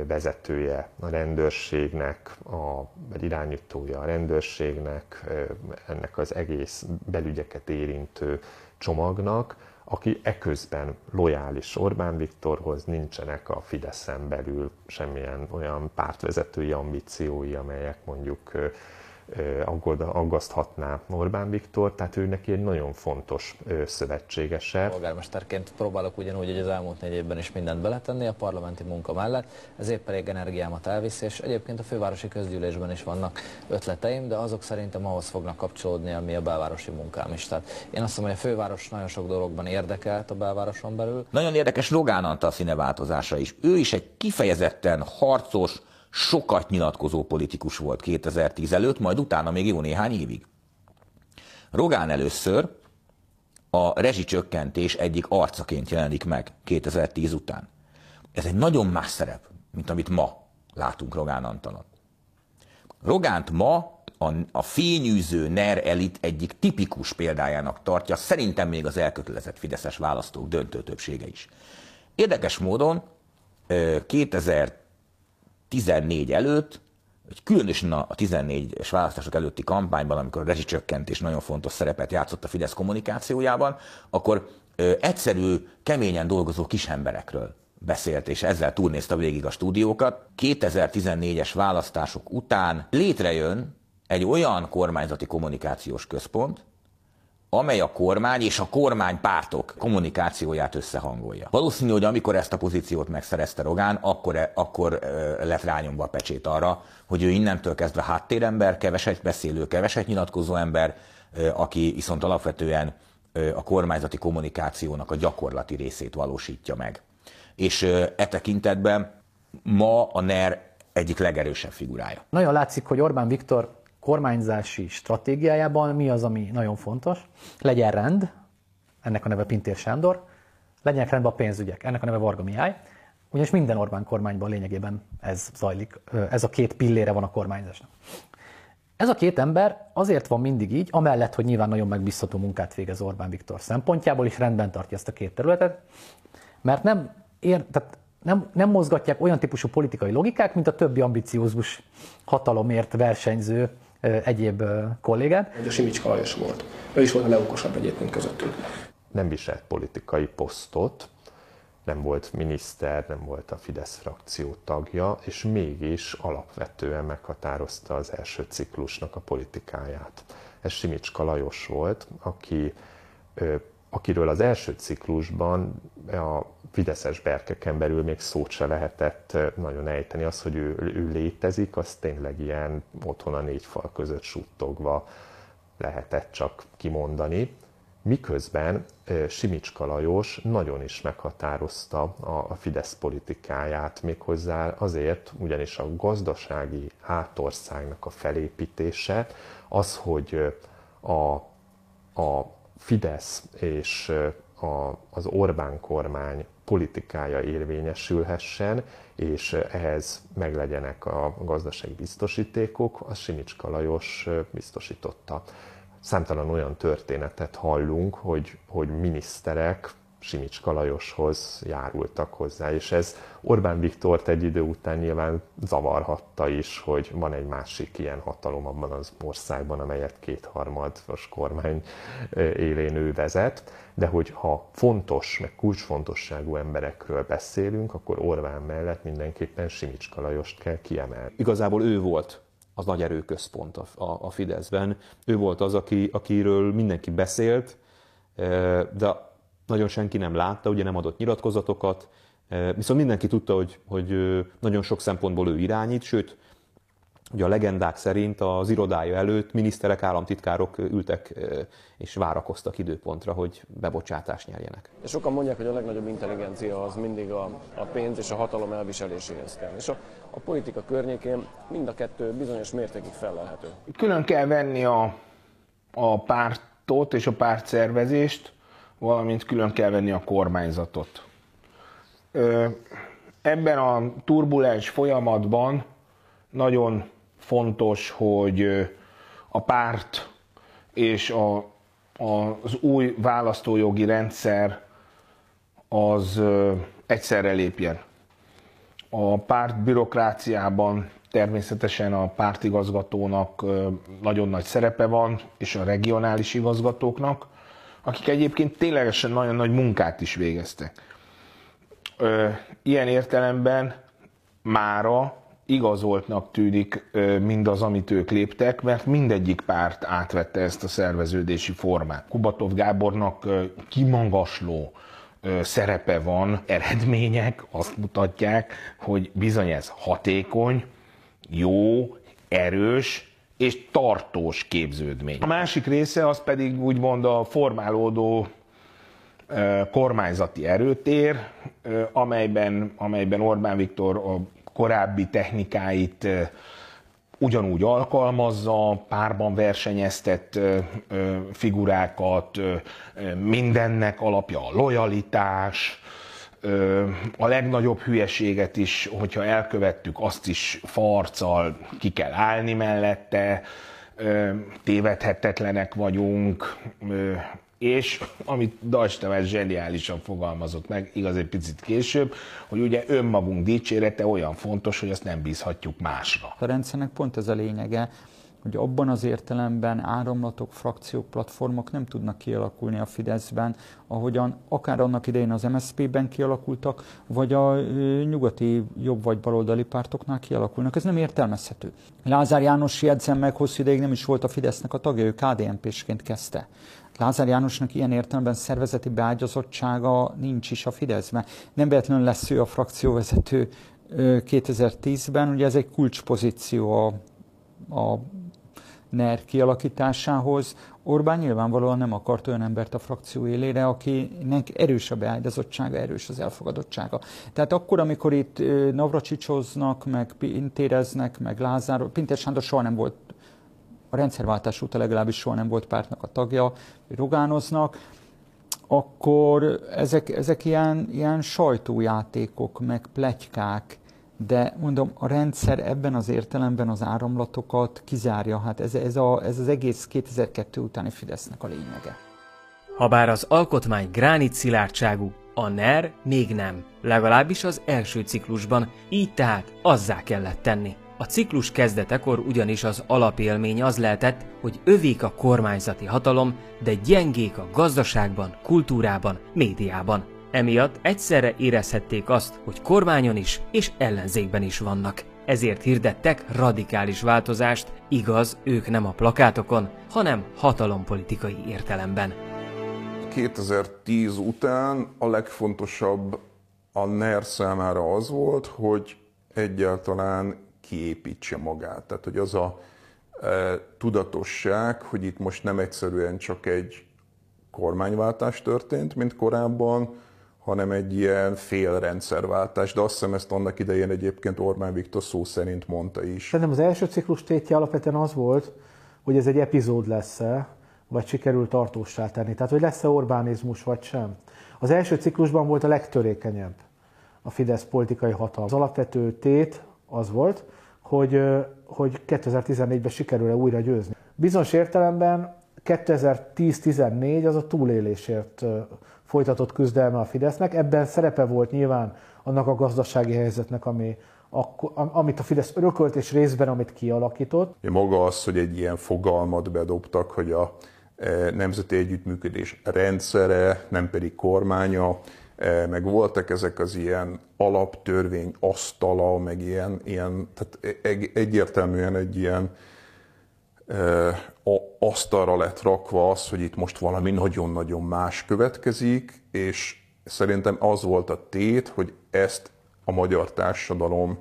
vezetője a rendőrségnek, a, vagy irányítója a rendőrségnek, ennek az egész belügyeket érintő csomagnak, aki eközben lojális Orbán Viktorhoz, nincsenek a Fideszen belül semmilyen olyan pártvezetői ambíciói, amelyek mondjuk aggaszthatná Orbán Viktor, tehát ő neki egy nagyon fontos szövetségese. Polgármesterként próbálok ugyanúgy, hogy az elmúlt négy évben is mindent beletenni a parlamenti munka mellett, ez épp elég energiámat elvisz, és egyébként a fővárosi közgyűlésben is vannak ötleteim, de azok szerintem ahhoz fognak kapcsolódni, ami a belvárosi munkám is. Tehát én azt mondom, hogy a főváros nagyon sok dologban érdekelt a belvároson belül. Nagyon érdekes Rogán Antal színeváltozása is. Ő is egy kifejezetten harcos, sokat nyilatkozó politikus volt 2010 előtt, majd utána még jó néhány évig. Rogán először a rezsicsökkentés egyik arcaként jelenik meg 2010 után. Ez egy nagyon más szerep, mint amit ma látunk Rogán Antalon. Rogánt ma a, a fényűző NER elit egyik tipikus példájának tartja, szerintem még az elkötelezett fideszes választók döntő többsége is. Érdekes módon 2014 előtt, különösen a 14-es választások előtti kampányban, amikor a rezsicsökkentés nagyon fontos szerepet játszott a Fidesz kommunikációjában, akkor egyszerű, keményen dolgozó kisemberekről beszélt, és ezzel turnézta végig a stúdiókat. 2014-es választások után létrejön egy olyan kormányzati kommunikációs központ, amely a kormány és a kormánypártok kommunikációját összehangolja. Valószínű, hogy amikor ezt a pozíciót megszerezte Rogán, akkor, e, akkor lett rányomva a pecsét arra, hogy ő innentől kezdve háttérember, keveset beszélő, keveset nyilatkozó ember, aki viszont alapvetően a kormányzati kommunikációnak a gyakorlati részét valósítja meg. És e tekintetben ma a NER egyik legerősebb figurája. Nagyon látszik, hogy Orbán Viktor kormányzási stratégiájában mi az, ami nagyon fontos. Legyen rend, ennek a neve Pintér Sándor, legyenek rendben a pénzügyek, ennek a neve Varga Mihály, ugyanis minden Orbán kormányban lényegében ez zajlik, ez a két pillére van a kormányzásnak. Ez a két ember azért van mindig így, amellett, hogy nyilván nagyon megbízható munkát végez Orbán Viktor szempontjából, és rendben tartja ezt a két területet, mert nem, ér, tehát nem, nem mozgatják olyan típusú politikai logikák, mint a többi ambiciózus hatalomért versenyző egyéb kollégát. A Simicska Lajos volt. Ő is volt a leokosabb egyébként közöttünk. Nem viselt politikai posztot, nem volt miniszter, nem volt a Fidesz frakció tagja, és mégis alapvetően meghatározta az első ciklusnak a politikáját. Ez Simicska Lajos volt, aki akiről az első ciklusban a fideszes berkeken belül még szót se lehetett nagyon ejteni. Az, hogy ő, ő létezik, az tényleg ilyen otthon a négy fal között suttogva lehetett csak kimondani. Miközben Simicska Lajos nagyon is meghatározta a Fidesz politikáját, méghozzá azért, ugyanis a gazdasági hátországnak a felépítése, az, hogy a, a Fidesz és a, az Orbán kormány politikája érvényesülhessen, és ehhez meglegyenek a gazdasági biztosítékok, az Simicska Lajos biztosította. Számtalan olyan történetet hallunk, hogy, hogy miniszterek Simicska Lajoshoz járultak hozzá, és ez Orbán Viktort egy idő után nyilván zavarhatta is, hogy van egy másik ilyen hatalom abban az országban, amelyet kétharmados kormány élén ő vezet, de hogy ha fontos, meg kulcsfontosságú emberekről beszélünk, akkor Orbán mellett mindenképpen Simicska Lajost kell kiemelni. Igazából ő volt az nagy erőközpont a, a, a Fideszben. Ő volt az, aki, akiről mindenki beszélt, de nagyon senki nem látta, ugye nem adott nyilatkozatokat, e, viszont mindenki tudta, hogy, hogy nagyon sok szempontból ő irányít, sőt, ugye a legendák szerint az irodája előtt miniszterek, államtitkárok ültek és várakoztak időpontra, hogy bebocsátást nyerjenek. És sokan mondják, hogy a legnagyobb intelligencia az mindig a, a pénz és a hatalom elviseléséhez kell. És a, a politika környékén mind a kettő bizonyos mértékig felelhető. Külön kell venni a, a pártot és a pártszervezést, valamint külön kell venni a kormányzatot. Ebben a turbulens folyamatban nagyon fontos, hogy a párt és a, az új választójogi rendszer az egyszerre lépjen. A párt bürokráciában természetesen a pártigazgatónak nagyon nagy szerepe van, és a regionális igazgatóknak, akik egyébként ténylegesen nagyon nagy munkát is végeztek. Ilyen értelemben mára igazoltnak tűnik mindaz, amit ők léptek, mert mindegyik párt átvette ezt a szerveződési formát. Kubatov Gábornak kimagasló szerepe van, eredmények azt mutatják, hogy bizony ez hatékony, jó, erős, és tartós képződmény. A másik része az pedig úgymond a formálódó kormányzati erőtér, amelyben, amelyben Orbán Viktor a korábbi technikáit ugyanúgy alkalmazza, párban versenyeztett figurákat, mindennek alapja a lojalitás, a legnagyobb hülyeséget is, hogyha elkövettük, azt is farccal ki kell állni mellette, tévedhetetlenek vagyunk, és amit Dajs Tamás zseniálisan fogalmazott meg, igaz egy picit később, hogy ugye önmagunk dicsérete olyan fontos, hogy azt nem bízhatjuk másra. A rendszernek pont ez a lényege, hogy abban az értelemben áramlatok, frakciók, platformok nem tudnak kialakulni a Fideszben, ahogyan akár annak idején az MSZP-ben kialakultak, vagy a nyugati jobb vagy baloldali pártoknál kialakulnak. Ez nem értelmezhető. Lázár János jegyzem meg, hosszú ideig nem is volt a Fidesznek a tagja, ő KDNP-sként kezdte. Lázár Jánosnak ilyen értelemben szervezeti beágyazottsága nincs is a Fideszben. Nem véletlenül lesz ő a frakcióvezető 2010-ben, ugye ez egy kulcspozíció a, a NER kialakításához. Orbán nyilvánvalóan nem akart olyan embert a frakció élére, akinek erős a beágyazottsága, erős az elfogadottsága. Tehát akkor, amikor itt Navracsicsoznak, meg Pintéreznek, meg Lázár, Pintér Sándor soha nem volt a rendszerváltás óta legalábbis soha nem volt pártnak a tagja, rogánoznak, akkor ezek, ezek ilyen, ilyen sajtójátékok, meg plegykák, de mondom, a rendszer ebben az értelemben az áramlatokat kizárja. Hát ez, ez, a, ez az egész 2002 utáni Fidesznek a lényege. Habár az alkotmány gránit szilárdságú, a NER még nem, legalábbis az első ciklusban, így tehát azzá kellett tenni. A ciklus kezdetekor ugyanis az alapélmény az lehetett, hogy övék a kormányzati hatalom, de gyengék a gazdaságban, kultúrában, médiában. Emiatt egyszerre érezhették azt, hogy kormányon is és ellenzékben is vannak. Ezért hirdettek radikális változást, igaz, ők nem a plakátokon, hanem hatalompolitikai értelemben. 2010 után a legfontosabb a NER számára az volt, hogy egyáltalán kiépítse magát. Tehát, hogy az a e, tudatosság, hogy itt most nem egyszerűen csak egy kormányváltás történt, mint korábban, hanem egy ilyen félrendszerváltás, de azt hiszem ezt annak idején egyébként Orbán Viktor szó szerint mondta is. Szerintem az első ciklus tétje alapvetően az volt, hogy ez egy epizód lesz-e, vagy sikerül tartósá tenni. Tehát, hogy lesz-e Orbánizmus, vagy sem. Az első ciklusban volt a legtörékenyebb a Fidesz politikai hatalma. Az alapvető tét az volt, hogy, hogy 2014-ben sikerül-e újra győzni. Bizonyos értelemben 2010-14 az a túlélésért folytatott küzdelme a Fidesznek. Ebben szerepe volt nyilván annak a gazdasági helyzetnek, ami, amit a Fidesz örökölt, és részben amit kialakított. Maga az, hogy egy ilyen fogalmat bedobtak, hogy a e, nemzeti együttműködés rendszere, nem pedig kormánya, e, meg voltak ezek az ilyen alaptörvény asztala, meg ilyen, ilyen tehát egyértelműen egy ilyen asztalra lett rakva az, hogy itt most valami nagyon-nagyon más következik, és szerintem az volt a tét, hogy ezt a magyar társadalom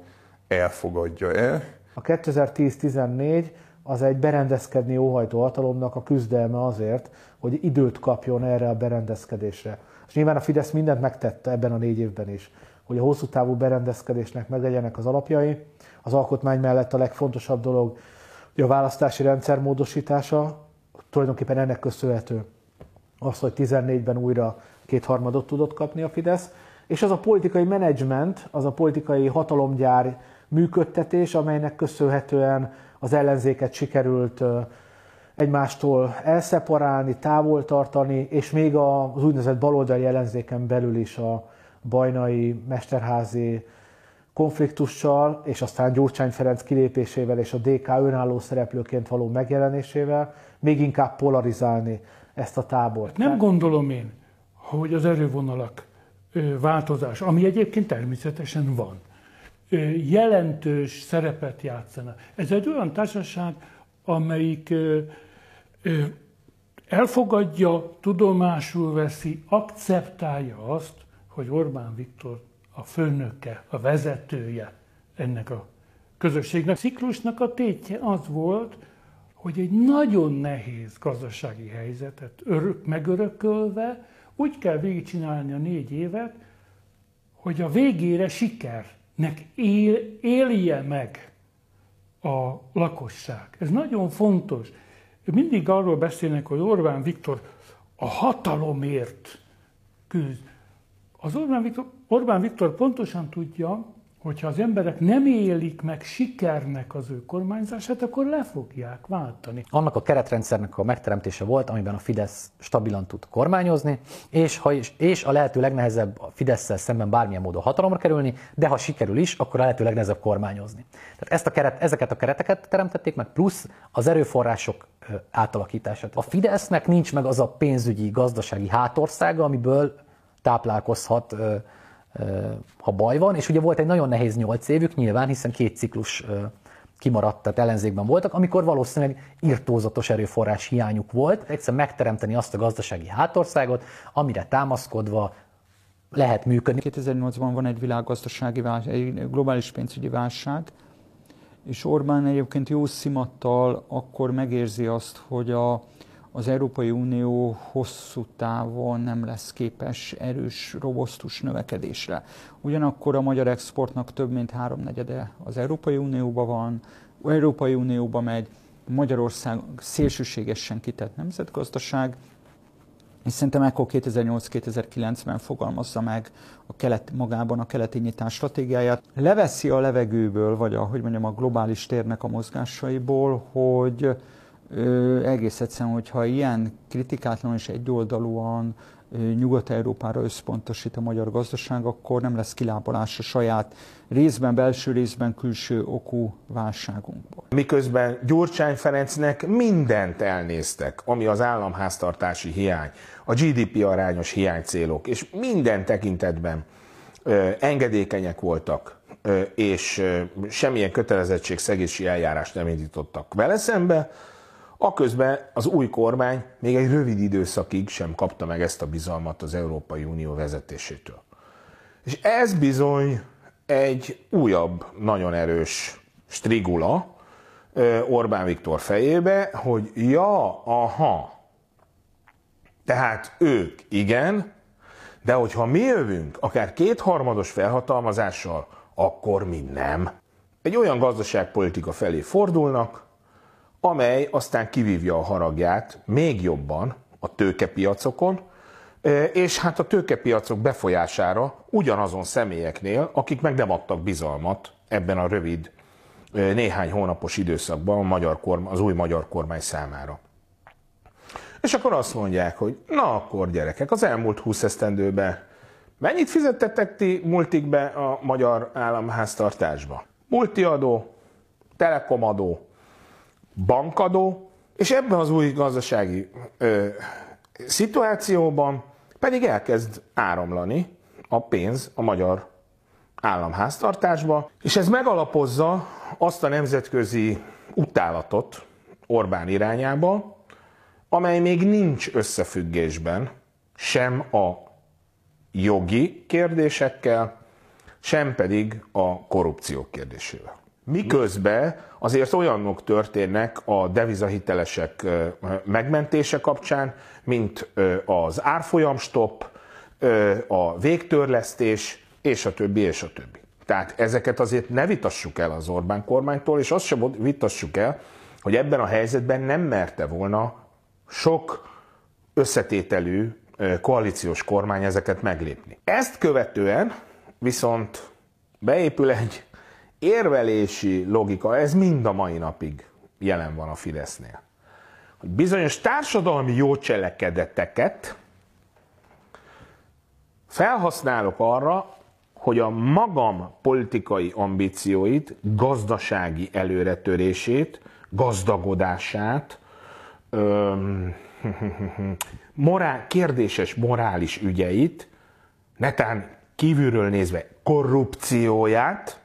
elfogadja-e. A 2010-14 az egy berendezkedni óhajtó hatalomnak a küzdelme azért, hogy időt kapjon erre a berendezkedésre. És nyilván a Fidesz mindent megtette ebben a négy évben is, hogy a hosszú távú berendezkedésnek meglegyenek az alapjai. Az alkotmány mellett a legfontosabb dolog a választási rendszer módosítása tulajdonképpen ennek köszönhető az, hogy 14-ben újra kétharmadot tudott kapni a Fidesz, és az a politikai menedzsment, az a politikai hatalomgyár működtetés, amelynek köszönhetően az ellenzéket sikerült egymástól elszeparálni, távol tartani, és még az úgynevezett baloldali ellenzéken belül is a bajnai, mesterházi konfliktussal, és aztán Gyurcsány Ferenc kilépésével és a DK önálló szereplőként való megjelenésével még inkább polarizálni ezt a tábort. Nem gondolom én, hogy az erővonalak változás, ami egyébként természetesen van, jelentős szerepet játszana. Ez egy olyan társaság, amelyik elfogadja, tudomásul veszi, akceptálja azt, hogy Orbán Viktor a főnöke, a vezetője ennek a közösségnek. A ciklusnak a tétje az volt, hogy egy nagyon nehéz gazdasági helyzetet örök, megörökölve úgy kell végigcsinálni a négy évet, hogy a végére siker nek él, élje meg a lakosság. Ez nagyon fontos. Mindig arról beszélnek, hogy Orbán Viktor a hatalomért küzd. Az Orbán Viktor, Orbán Viktor pontosan tudja, hogyha az emberek nem élik meg sikernek az ő kormányzását, akkor le fogják váltani. Annak a keretrendszernek a megteremtése volt, amiben a Fidesz stabilan tud kormányozni, és, ha és a lehető legnehezebb a fidesz szemben bármilyen módon hatalomra kerülni, de ha sikerül is, akkor a lehető legnehezebb kormányozni. Tehát ezt a keret, ezeket a kereteket teremtették meg, plusz az erőforrások átalakítását. A Fidesznek nincs meg az a pénzügyi, gazdasági hátországa, amiből táplálkozhat ha baj van, és ugye volt egy nagyon nehéz nyolc évük nyilván, hiszen két ciklus kimaradt, tehát ellenzékben voltak, amikor valószínűleg irtózatos erőforrás hiányuk volt. Egyszer megteremteni azt a gazdasági hátországot, amire támaszkodva lehet működni. 2008-ban van egy világgazdasági válság, egy globális pénzügyi válság, és Orbán egyébként jó szimattal akkor megérzi azt, hogy a, az Európai Unió hosszú távon nem lesz képes erős, robosztus növekedésre. Ugyanakkor a magyar exportnak több mint háromnegyede az Európai Unióban van, Európai Unióba megy, Magyarország szélsőségesen kitett nemzetgazdaság, és szerintem ekkor 2008-2009-ben fogalmazza meg a kelet, magában a keleti nyitás stratégiáját. Leveszi a levegőből, vagy ahogy mondjam, a globális térnek a mozgásaiból, hogy egész egyszerűen, hogyha ilyen kritikátlan és egyoldalúan Nyugat-Európára összpontosít a magyar gazdaság, akkor nem lesz kilábalás a saját részben, belső részben külső okú válságunkból. Miközben Gyurcsány Ferencnek mindent elnéztek, ami az államháztartási hiány, a GDP arányos hiánycélok, és minden tekintetben ö, engedékenyek voltak, ö, és ö, semmilyen kötelezettségszegési eljárást nem indítottak vele szembe, Aközben az új kormány még egy rövid időszakig sem kapta meg ezt a bizalmat az Európai Unió vezetésétől. És ez bizony egy újabb, nagyon erős strigula Orbán Viktor fejébe, hogy ja, aha, tehát ők igen, de hogyha mi jövünk, akár kétharmados felhatalmazással, akkor mi nem. Egy olyan gazdaságpolitika felé fordulnak, amely aztán kivívja a haragját még jobban a tőkepiacokon, és hát a tőkepiacok befolyására ugyanazon személyeknél, akik meg nem adtak bizalmat ebben a rövid néhány hónapos időszakban a magyar korm, az új magyar kormány számára. És akkor azt mondják, hogy na akkor gyerekek, az elmúlt 20 esztendőben mennyit fizettettek ti multikbe a magyar államháztartásba? Multiadó, telekomadó, bankadó, és ebben az új gazdasági ö, szituációban pedig elkezd áramlani a pénz a magyar államháztartásba, és ez megalapozza azt a nemzetközi utálatot Orbán irányába, amely még nincs összefüggésben sem a jogi kérdésekkel, sem pedig a korrupció kérdésével. Miközben azért olyanok történnek a devizahitelesek megmentése kapcsán, mint az árfolyamstop, a végtörlesztés, és a többi, és a többi. Tehát ezeket azért ne vitassuk el az Orbán kormánytól, és azt sem vitassuk el, hogy ebben a helyzetben nem merte volna sok összetételű koalíciós kormány ezeket meglépni. Ezt követően viszont beépül egy érvelési logika, ez mind a mai napig jelen van a Fidesznél. Hogy bizonyos társadalmi jó cselekedeteket felhasználok arra, hogy a magam politikai ambícióit, gazdasági előretörését, gazdagodását, öm, <laughs> morál, kérdéses morális ügyeit, netán kívülről nézve korrupcióját,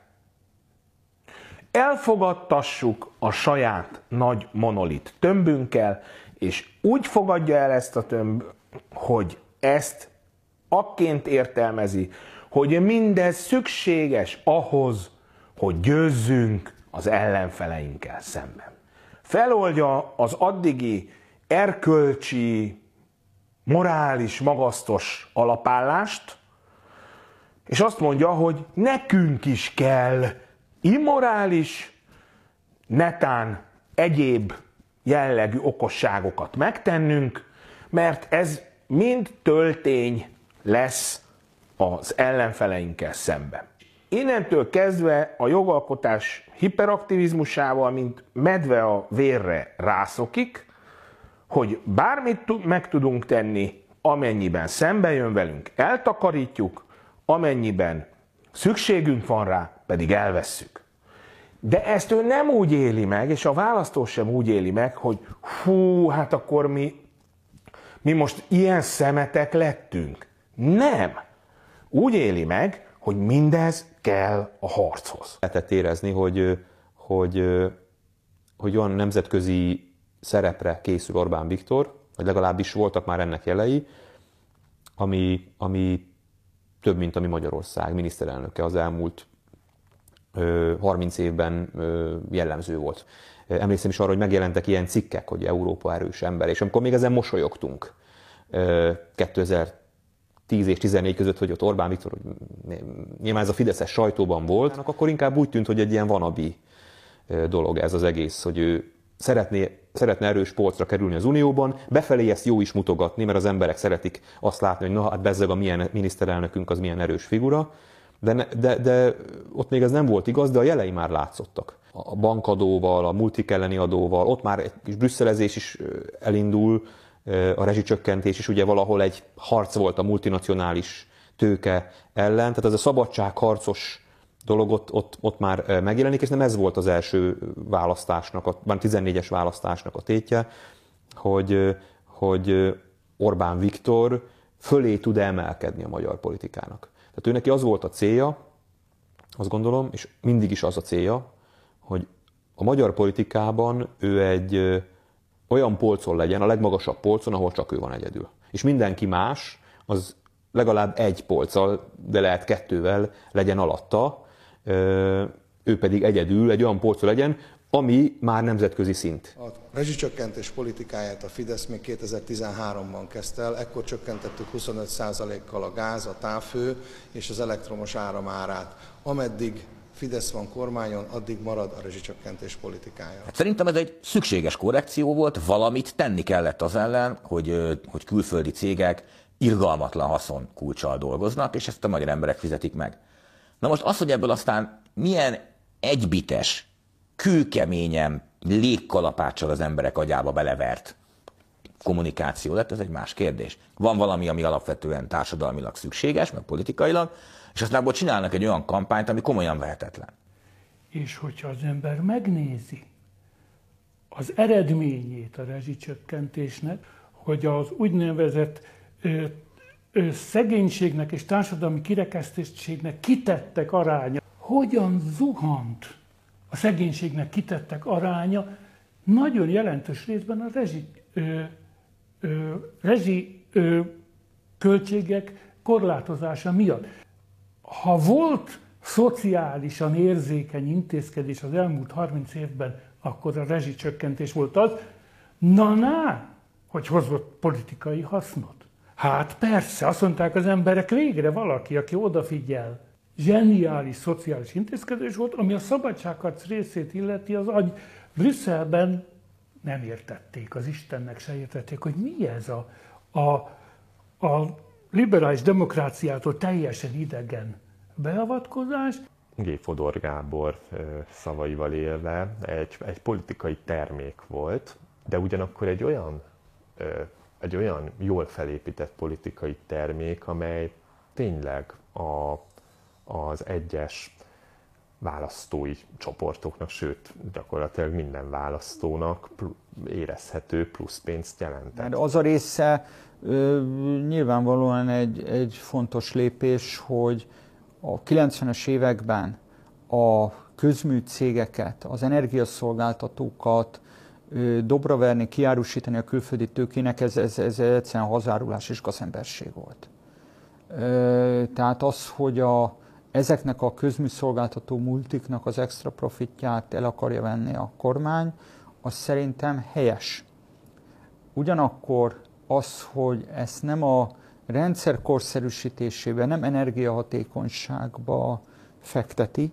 elfogadtassuk a saját nagy monolit tömbünkkel, és úgy fogadja el ezt a tömb, hogy ezt akként értelmezi, hogy mindez szükséges ahhoz, hogy győzzünk az ellenfeleinkkel szemben. Feloldja az addigi erkölcsi, morális, magasztos alapállást, és azt mondja, hogy nekünk is kell immorális, netán egyéb jellegű okosságokat megtennünk, mert ez mind töltény lesz az ellenfeleinkkel szemben. Innentől kezdve a jogalkotás hiperaktivizmusával, mint medve a vérre rászokik, hogy bármit meg tudunk tenni, amennyiben szembe jön velünk, eltakarítjuk, amennyiben szükségünk van rá, pedig elvesszük. De ezt ő nem úgy éli meg, és a választó sem úgy éli meg, hogy hú, hát akkor mi, mi most ilyen szemetek lettünk. Nem. Úgy éli meg, hogy mindez kell a harchoz. Lehetett érezni, hogy, hogy, hogy olyan nemzetközi szerepre készül Orbán Viktor, vagy legalábbis voltak már ennek jelei, ami, ami több, mint ami Magyarország miniszterelnöke az elmúlt 30 évben jellemző volt. Emlékszem is arra, hogy megjelentek ilyen cikkek, hogy Európa erős ember, és amikor még ezen mosolyogtunk 2010 és 14 között, hogy ott Orbán Viktor, nyilván ez a Fideszes sajtóban volt, akkor inkább úgy tűnt, hogy egy ilyen vanabi dolog ez az egész, hogy ő szeretné, szeretne erős polcra kerülni az Unióban, befelé ezt jó is mutogatni, mert az emberek szeretik azt látni, hogy na hát bezzeg a milyen miniszterelnökünk az milyen erős figura, de, de, de ott még ez nem volt igaz, de a jelei már látszottak. A bankadóval, a multik elleni adóval, ott már egy kis brüsszelezés is elindul, a rezsicsökkentés is ugye valahol egy harc volt a multinacionális tőke ellen, tehát ez a szabadságharcos dolog ott, ott, ott már megjelenik, és nem ez volt az első választásnak, a, már 14-es választásnak a tétje, hogy, hogy Orbán Viktor fölé tud emelkedni a magyar politikának. Tehát ő neki az volt a célja, azt gondolom, és mindig is az a célja, hogy a magyar politikában ő egy olyan polcon legyen, a legmagasabb polcon, ahol csak ő van egyedül. És mindenki más, az legalább egy polccal, de lehet kettővel legyen alatta, ő pedig egyedül egy olyan polcon legyen, ami már nemzetközi szint. Rezsicsökkentés politikáját a Fidesz még 2013-ban kezdte el, ekkor csökkentettük 25%-kal a gáz, a távfő és az elektromos áram árát. Ameddig Fidesz van kormányon, addig marad a rezsicsökkentés politikája. Hát szerintem ez egy szükséges korrekció volt, valamit tenni kellett az ellen, hogy, hogy külföldi cégek irgalmatlan haszon kulcsal dolgoznak, és ezt a magyar emberek fizetik meg. Na most az, hogy ebből aztán milyen egybites kőkeményen, légkalapáccsal az emberek agyába belevert kommunikáció lett, ez egy más kérdés. Van valami, ami alapvetően társadalmilag szükséges, meg politikailag, és aztán abból csinálnak egy olyan kampányt, ami komolyan vehetetlen. És hogyha az ember megnézi az eredményét a rezsicsökkentésnek, hogy az úgynevezett ö, ö, szegénységnek és társadalmi kirekesztettségnek kitettek aránya, hogyan zuhant a szegénységnek kitettek aránya nagyon jelentős részben a rezsi, ö, ö, rezsi ö, költségek korlátozása miatt. Ha volt szociálisan érzékeny intézkedés az elmúlt 30 évben, akkor a rezsicsökkentés volt az, na na, hogy hozott politikai hasznot. Hát persze, azt mondták az emberek, végre valaki, aki odafigyel zseniális szociális intézkedés volt, ami a szabadságharc részét illeti, az agy Brüsszelben nem értették, az Istennek se értették, hogy mi ez a, a, a liberális demokráciától teljesen idegen beavatkozás. G. Fodor Gábor szavaival élve egy, egy politikai termék volt, de ugyanakkor egy olyan, egy olyan jól felépített politikai termék, amely tényleg a az egyes választói csoportoknak, sőt, gyakorlatilag minden választónak érezhető plusz pénzt jelentett. De az a része ö, nyilvánvalóan egy, egy fontos lépés, hogy a 90-es években a közműcégeket, az energiaszolgáltatókat ö, dobra verni, kiárusítani a külföldi tőkének, ez, ez, ez egyszerűen hazárulás és gazemberség volt. Ö, tehát az, hogy a, ezeknek a közműszolgáltató multiknak az extra profitját el akarja venni a kormány, az szerintem helyes. Ugyanakkor az, hogy ezt nem a rendszer korszerűsítésébe, nem energiahatékonyságba fekteti,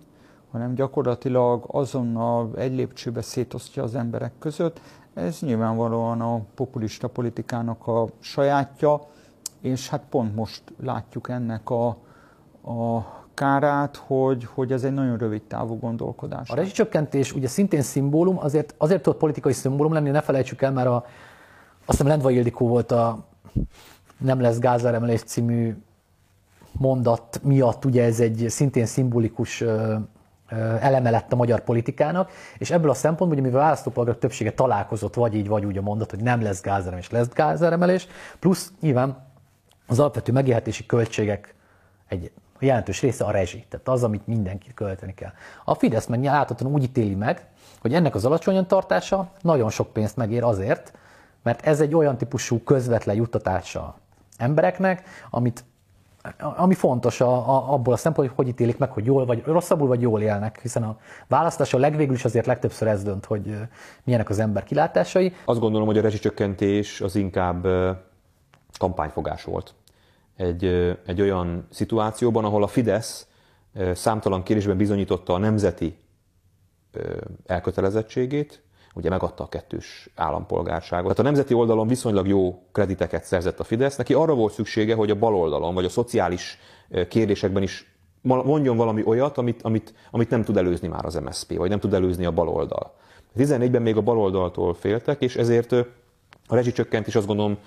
hanem gyakorlatilag azonnal egy lépcsőbe szétosztja az emberek között. Ez nyilvánvalóan a populista politikának a sajátja, és hát pont most látjuk ennek a, a kárát, hogy, hogy ez egy nagyon rövid távú gondolkodás. A rezsicsökkentés ugye szintén szimbólum, azért, azért tudott politikai szimbólum lenni, ne felejtsük el, mert a, azt hiszem Lendvai Ildikó volt a Nem lesz gázáremelés című mondat miatt, ugye ez egy szintén szimbolikus eleme lett a magyar politikának, és ebből a szempontból, hogy mivel a választópolgár többsége találkozott, vagy így, vagy úgy a mondat, hogy nem lesz gázáremelés, lesz gázáremelés, plusz nyilván az alapvető megélhetési költségek egy jelentős része a rezsi, tehát az, amit mindenki költeni kell. A Fidesz meg láthatóan úgy ítéli meg, hogy ennek az alacsonyan tartása nagyon sok pénzt megér azért, mert ez egy olyan típusú közvetlen juttatása embereknek, amit ami fontos a, a, abból a szempontból, hogy hogy ítélik meg, hogy jól vagy rosszabbul vagy jól élnek, hiszen a választás a legvégül is azért legtöbbször ez dönt, hogy milyenek az ember kilátásai. Azt gondolom, hogy a rezsicsökkentés az inkább kampányfogás volt. Egy, egy olyan szituációban, ahol a Fidesz számtalan kérdésben bizonyította a nemzeti elkötelezettségét, ugye megadta a kettős állampolgárságot. Tehát a nemzeti oldalon viszonylag jó krediteket szerzett a Fidesz, neki arra volt szüksége, hogy a baloldalon, vagy a szociális kérdésekben is mondjon valami olyat, amit, amit, amit nem tud előzni már az MSZP, vagy nem tud előzni a baloldal. 14-ben még a baloldaltól féltek, és ezért a rezsicsökkentés azt gondolom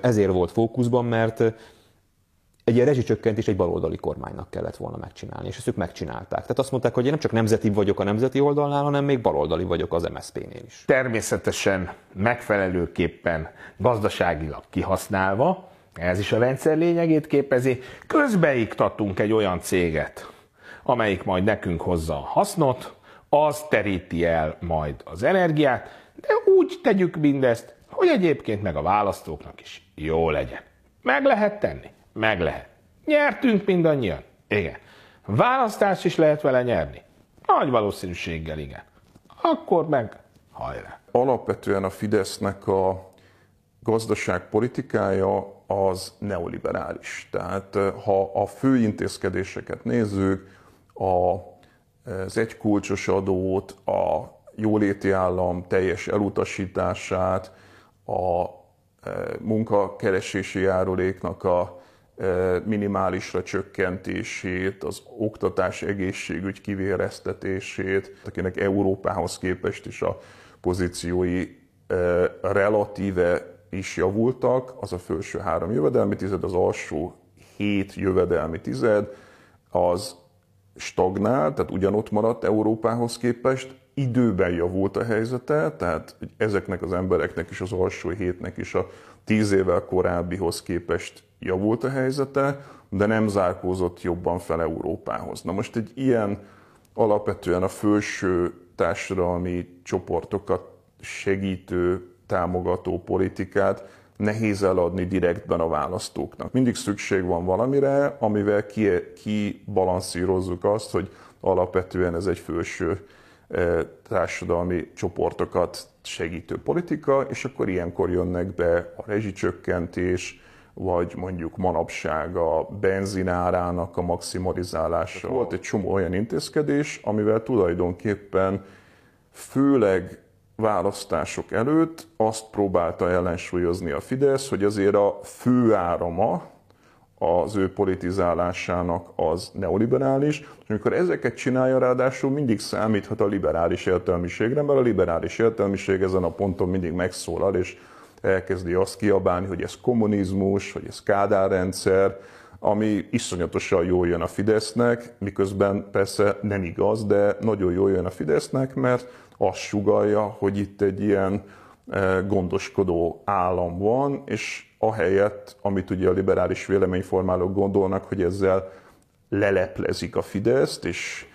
ezért volt fókuszban, mert egy ilyen rezsicsökkentés egy baloldali kormánynak kellett volna megcsinálni, és ezt ők megcsinálták. Tehát azt mondták, hogy én nem csak nemzeti vagyok a nemzeti oldalnál, hanem még baloldali vagyok az MSZP-nél is. Természetesen megfelelőképpen gazdaságilag kihasználva, ez is a rendszer lényegét képezi, közbeiktattunk egy olyan céget, amelyik majd nekünk hozza a hasznot, az teríti el majd az energiát, de úgy tegyük mindezt, hogy egyébként meg a választóknak is jó legyen. Meg lehet tenni? Meg lehet. Nyertünk mindannyian? Igen. Választás is lehet vele nyerni? Nagy valószínűséggel igen. Akkor meg hajrá. Alapvetően a Fidesznek a gazdaságpolitikája az neoliberális. Tehát ha a fő intézkedéseket nézzük, a, az egykulcsos adót, a jóléti állam teljes elutasítását, a munkakeresési járuléknak a minimálisra csökkentését, az oktatás egészségügy kivéreztetését, akinek Európához képest is a pozíciói relatíve is javultak, az a felső három jövedelmi tized, az alsó hét jövedelmi tized, az stagnál, tehát ugyanott maradt Európához képest, időben javult a helyzete, tehát ezeknek az embereknek is, az alsó hétnek is a tíz évvel korábbihoz képest javult a helyzete, de nem zárkózott jobban fel Európához. Na most egy ilyen alapvetően a felső társadalmi csoportokat segítő, támogató politikát nehéz eladni direktben a választóknak. Mindig szükség van valamire, amivel kibalanszírozzuk ki azt, hogy alapvetően ez egy felső társadalmi csoportokat segítő politika, és akkor ilyenkor jönnek be a rezsicsökkentés, vagy mondjuk manapság a benzinárának a maximalizálása. Volt egy csomó olyan intézkedés, amivel tulajdonképpen főleg választások előtt azt próbálta ellensúlyozni a Fidesz, hogy azért a fő árama az ő politizálásának az neoliberális, és amikor ezeket csinálja, ráadásul mindig számíthat a liberális értelmiségre, mert a liberális értelmiség ezen a ponton mindig megszólal, és elkezdi azt kiabálni, hogy ez kommunizmus, hogy ez kádárrendszer, ami iszonyatosan jól jön a Fidesznek, miközben persze nem igaz, de nagyon jól jön a Fidesznek, mert azt sugalja, hogy itt egy ilyen gondoskodó állam van, és ahelyett, amit ugye a liberális véleményformálók gondolnak, hogy ezzel leleplezik a Fideszt, és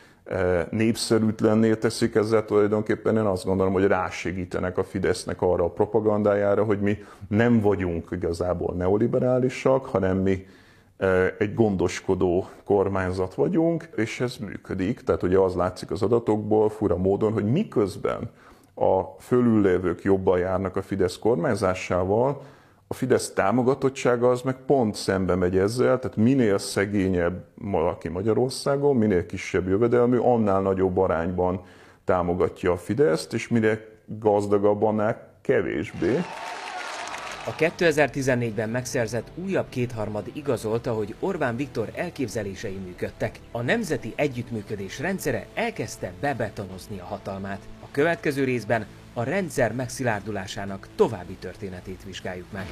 népszerűtlenné teszik ezzel tulajdonképpen én azt gondolom, hogy rásegítenek a Fidesznek arra a propagandájára, hogy mi nem vagyunk igazából neoliberálisak, hanem mi egy gondoskodó kormányzat vagyunk, és ez működik. Tehát ugye az látszik az adatokból fura módon, hogy miközben a fölüllévők jobban járnak a Fidesz kormányzásával, A Fidesz támogatottsága az meg pont szembe megy ezzel, tehát minél szegényebb valaki Magyarországon, minél kisebb jövedelmű, annál nagyobb arányban támogatja a Fideszt, és minél gazdagabb, annál kevésbé. A 2014-ben megszerzett újabb kétharmad igazolta, hogy Orbán Viktor elképzelései működtek. A nemzeti együttműködés rendszere elkezdte bebetonozni a hatalmát. Következő részben a rendszer megszilárdulásának további történetét vizsgáljuk meg.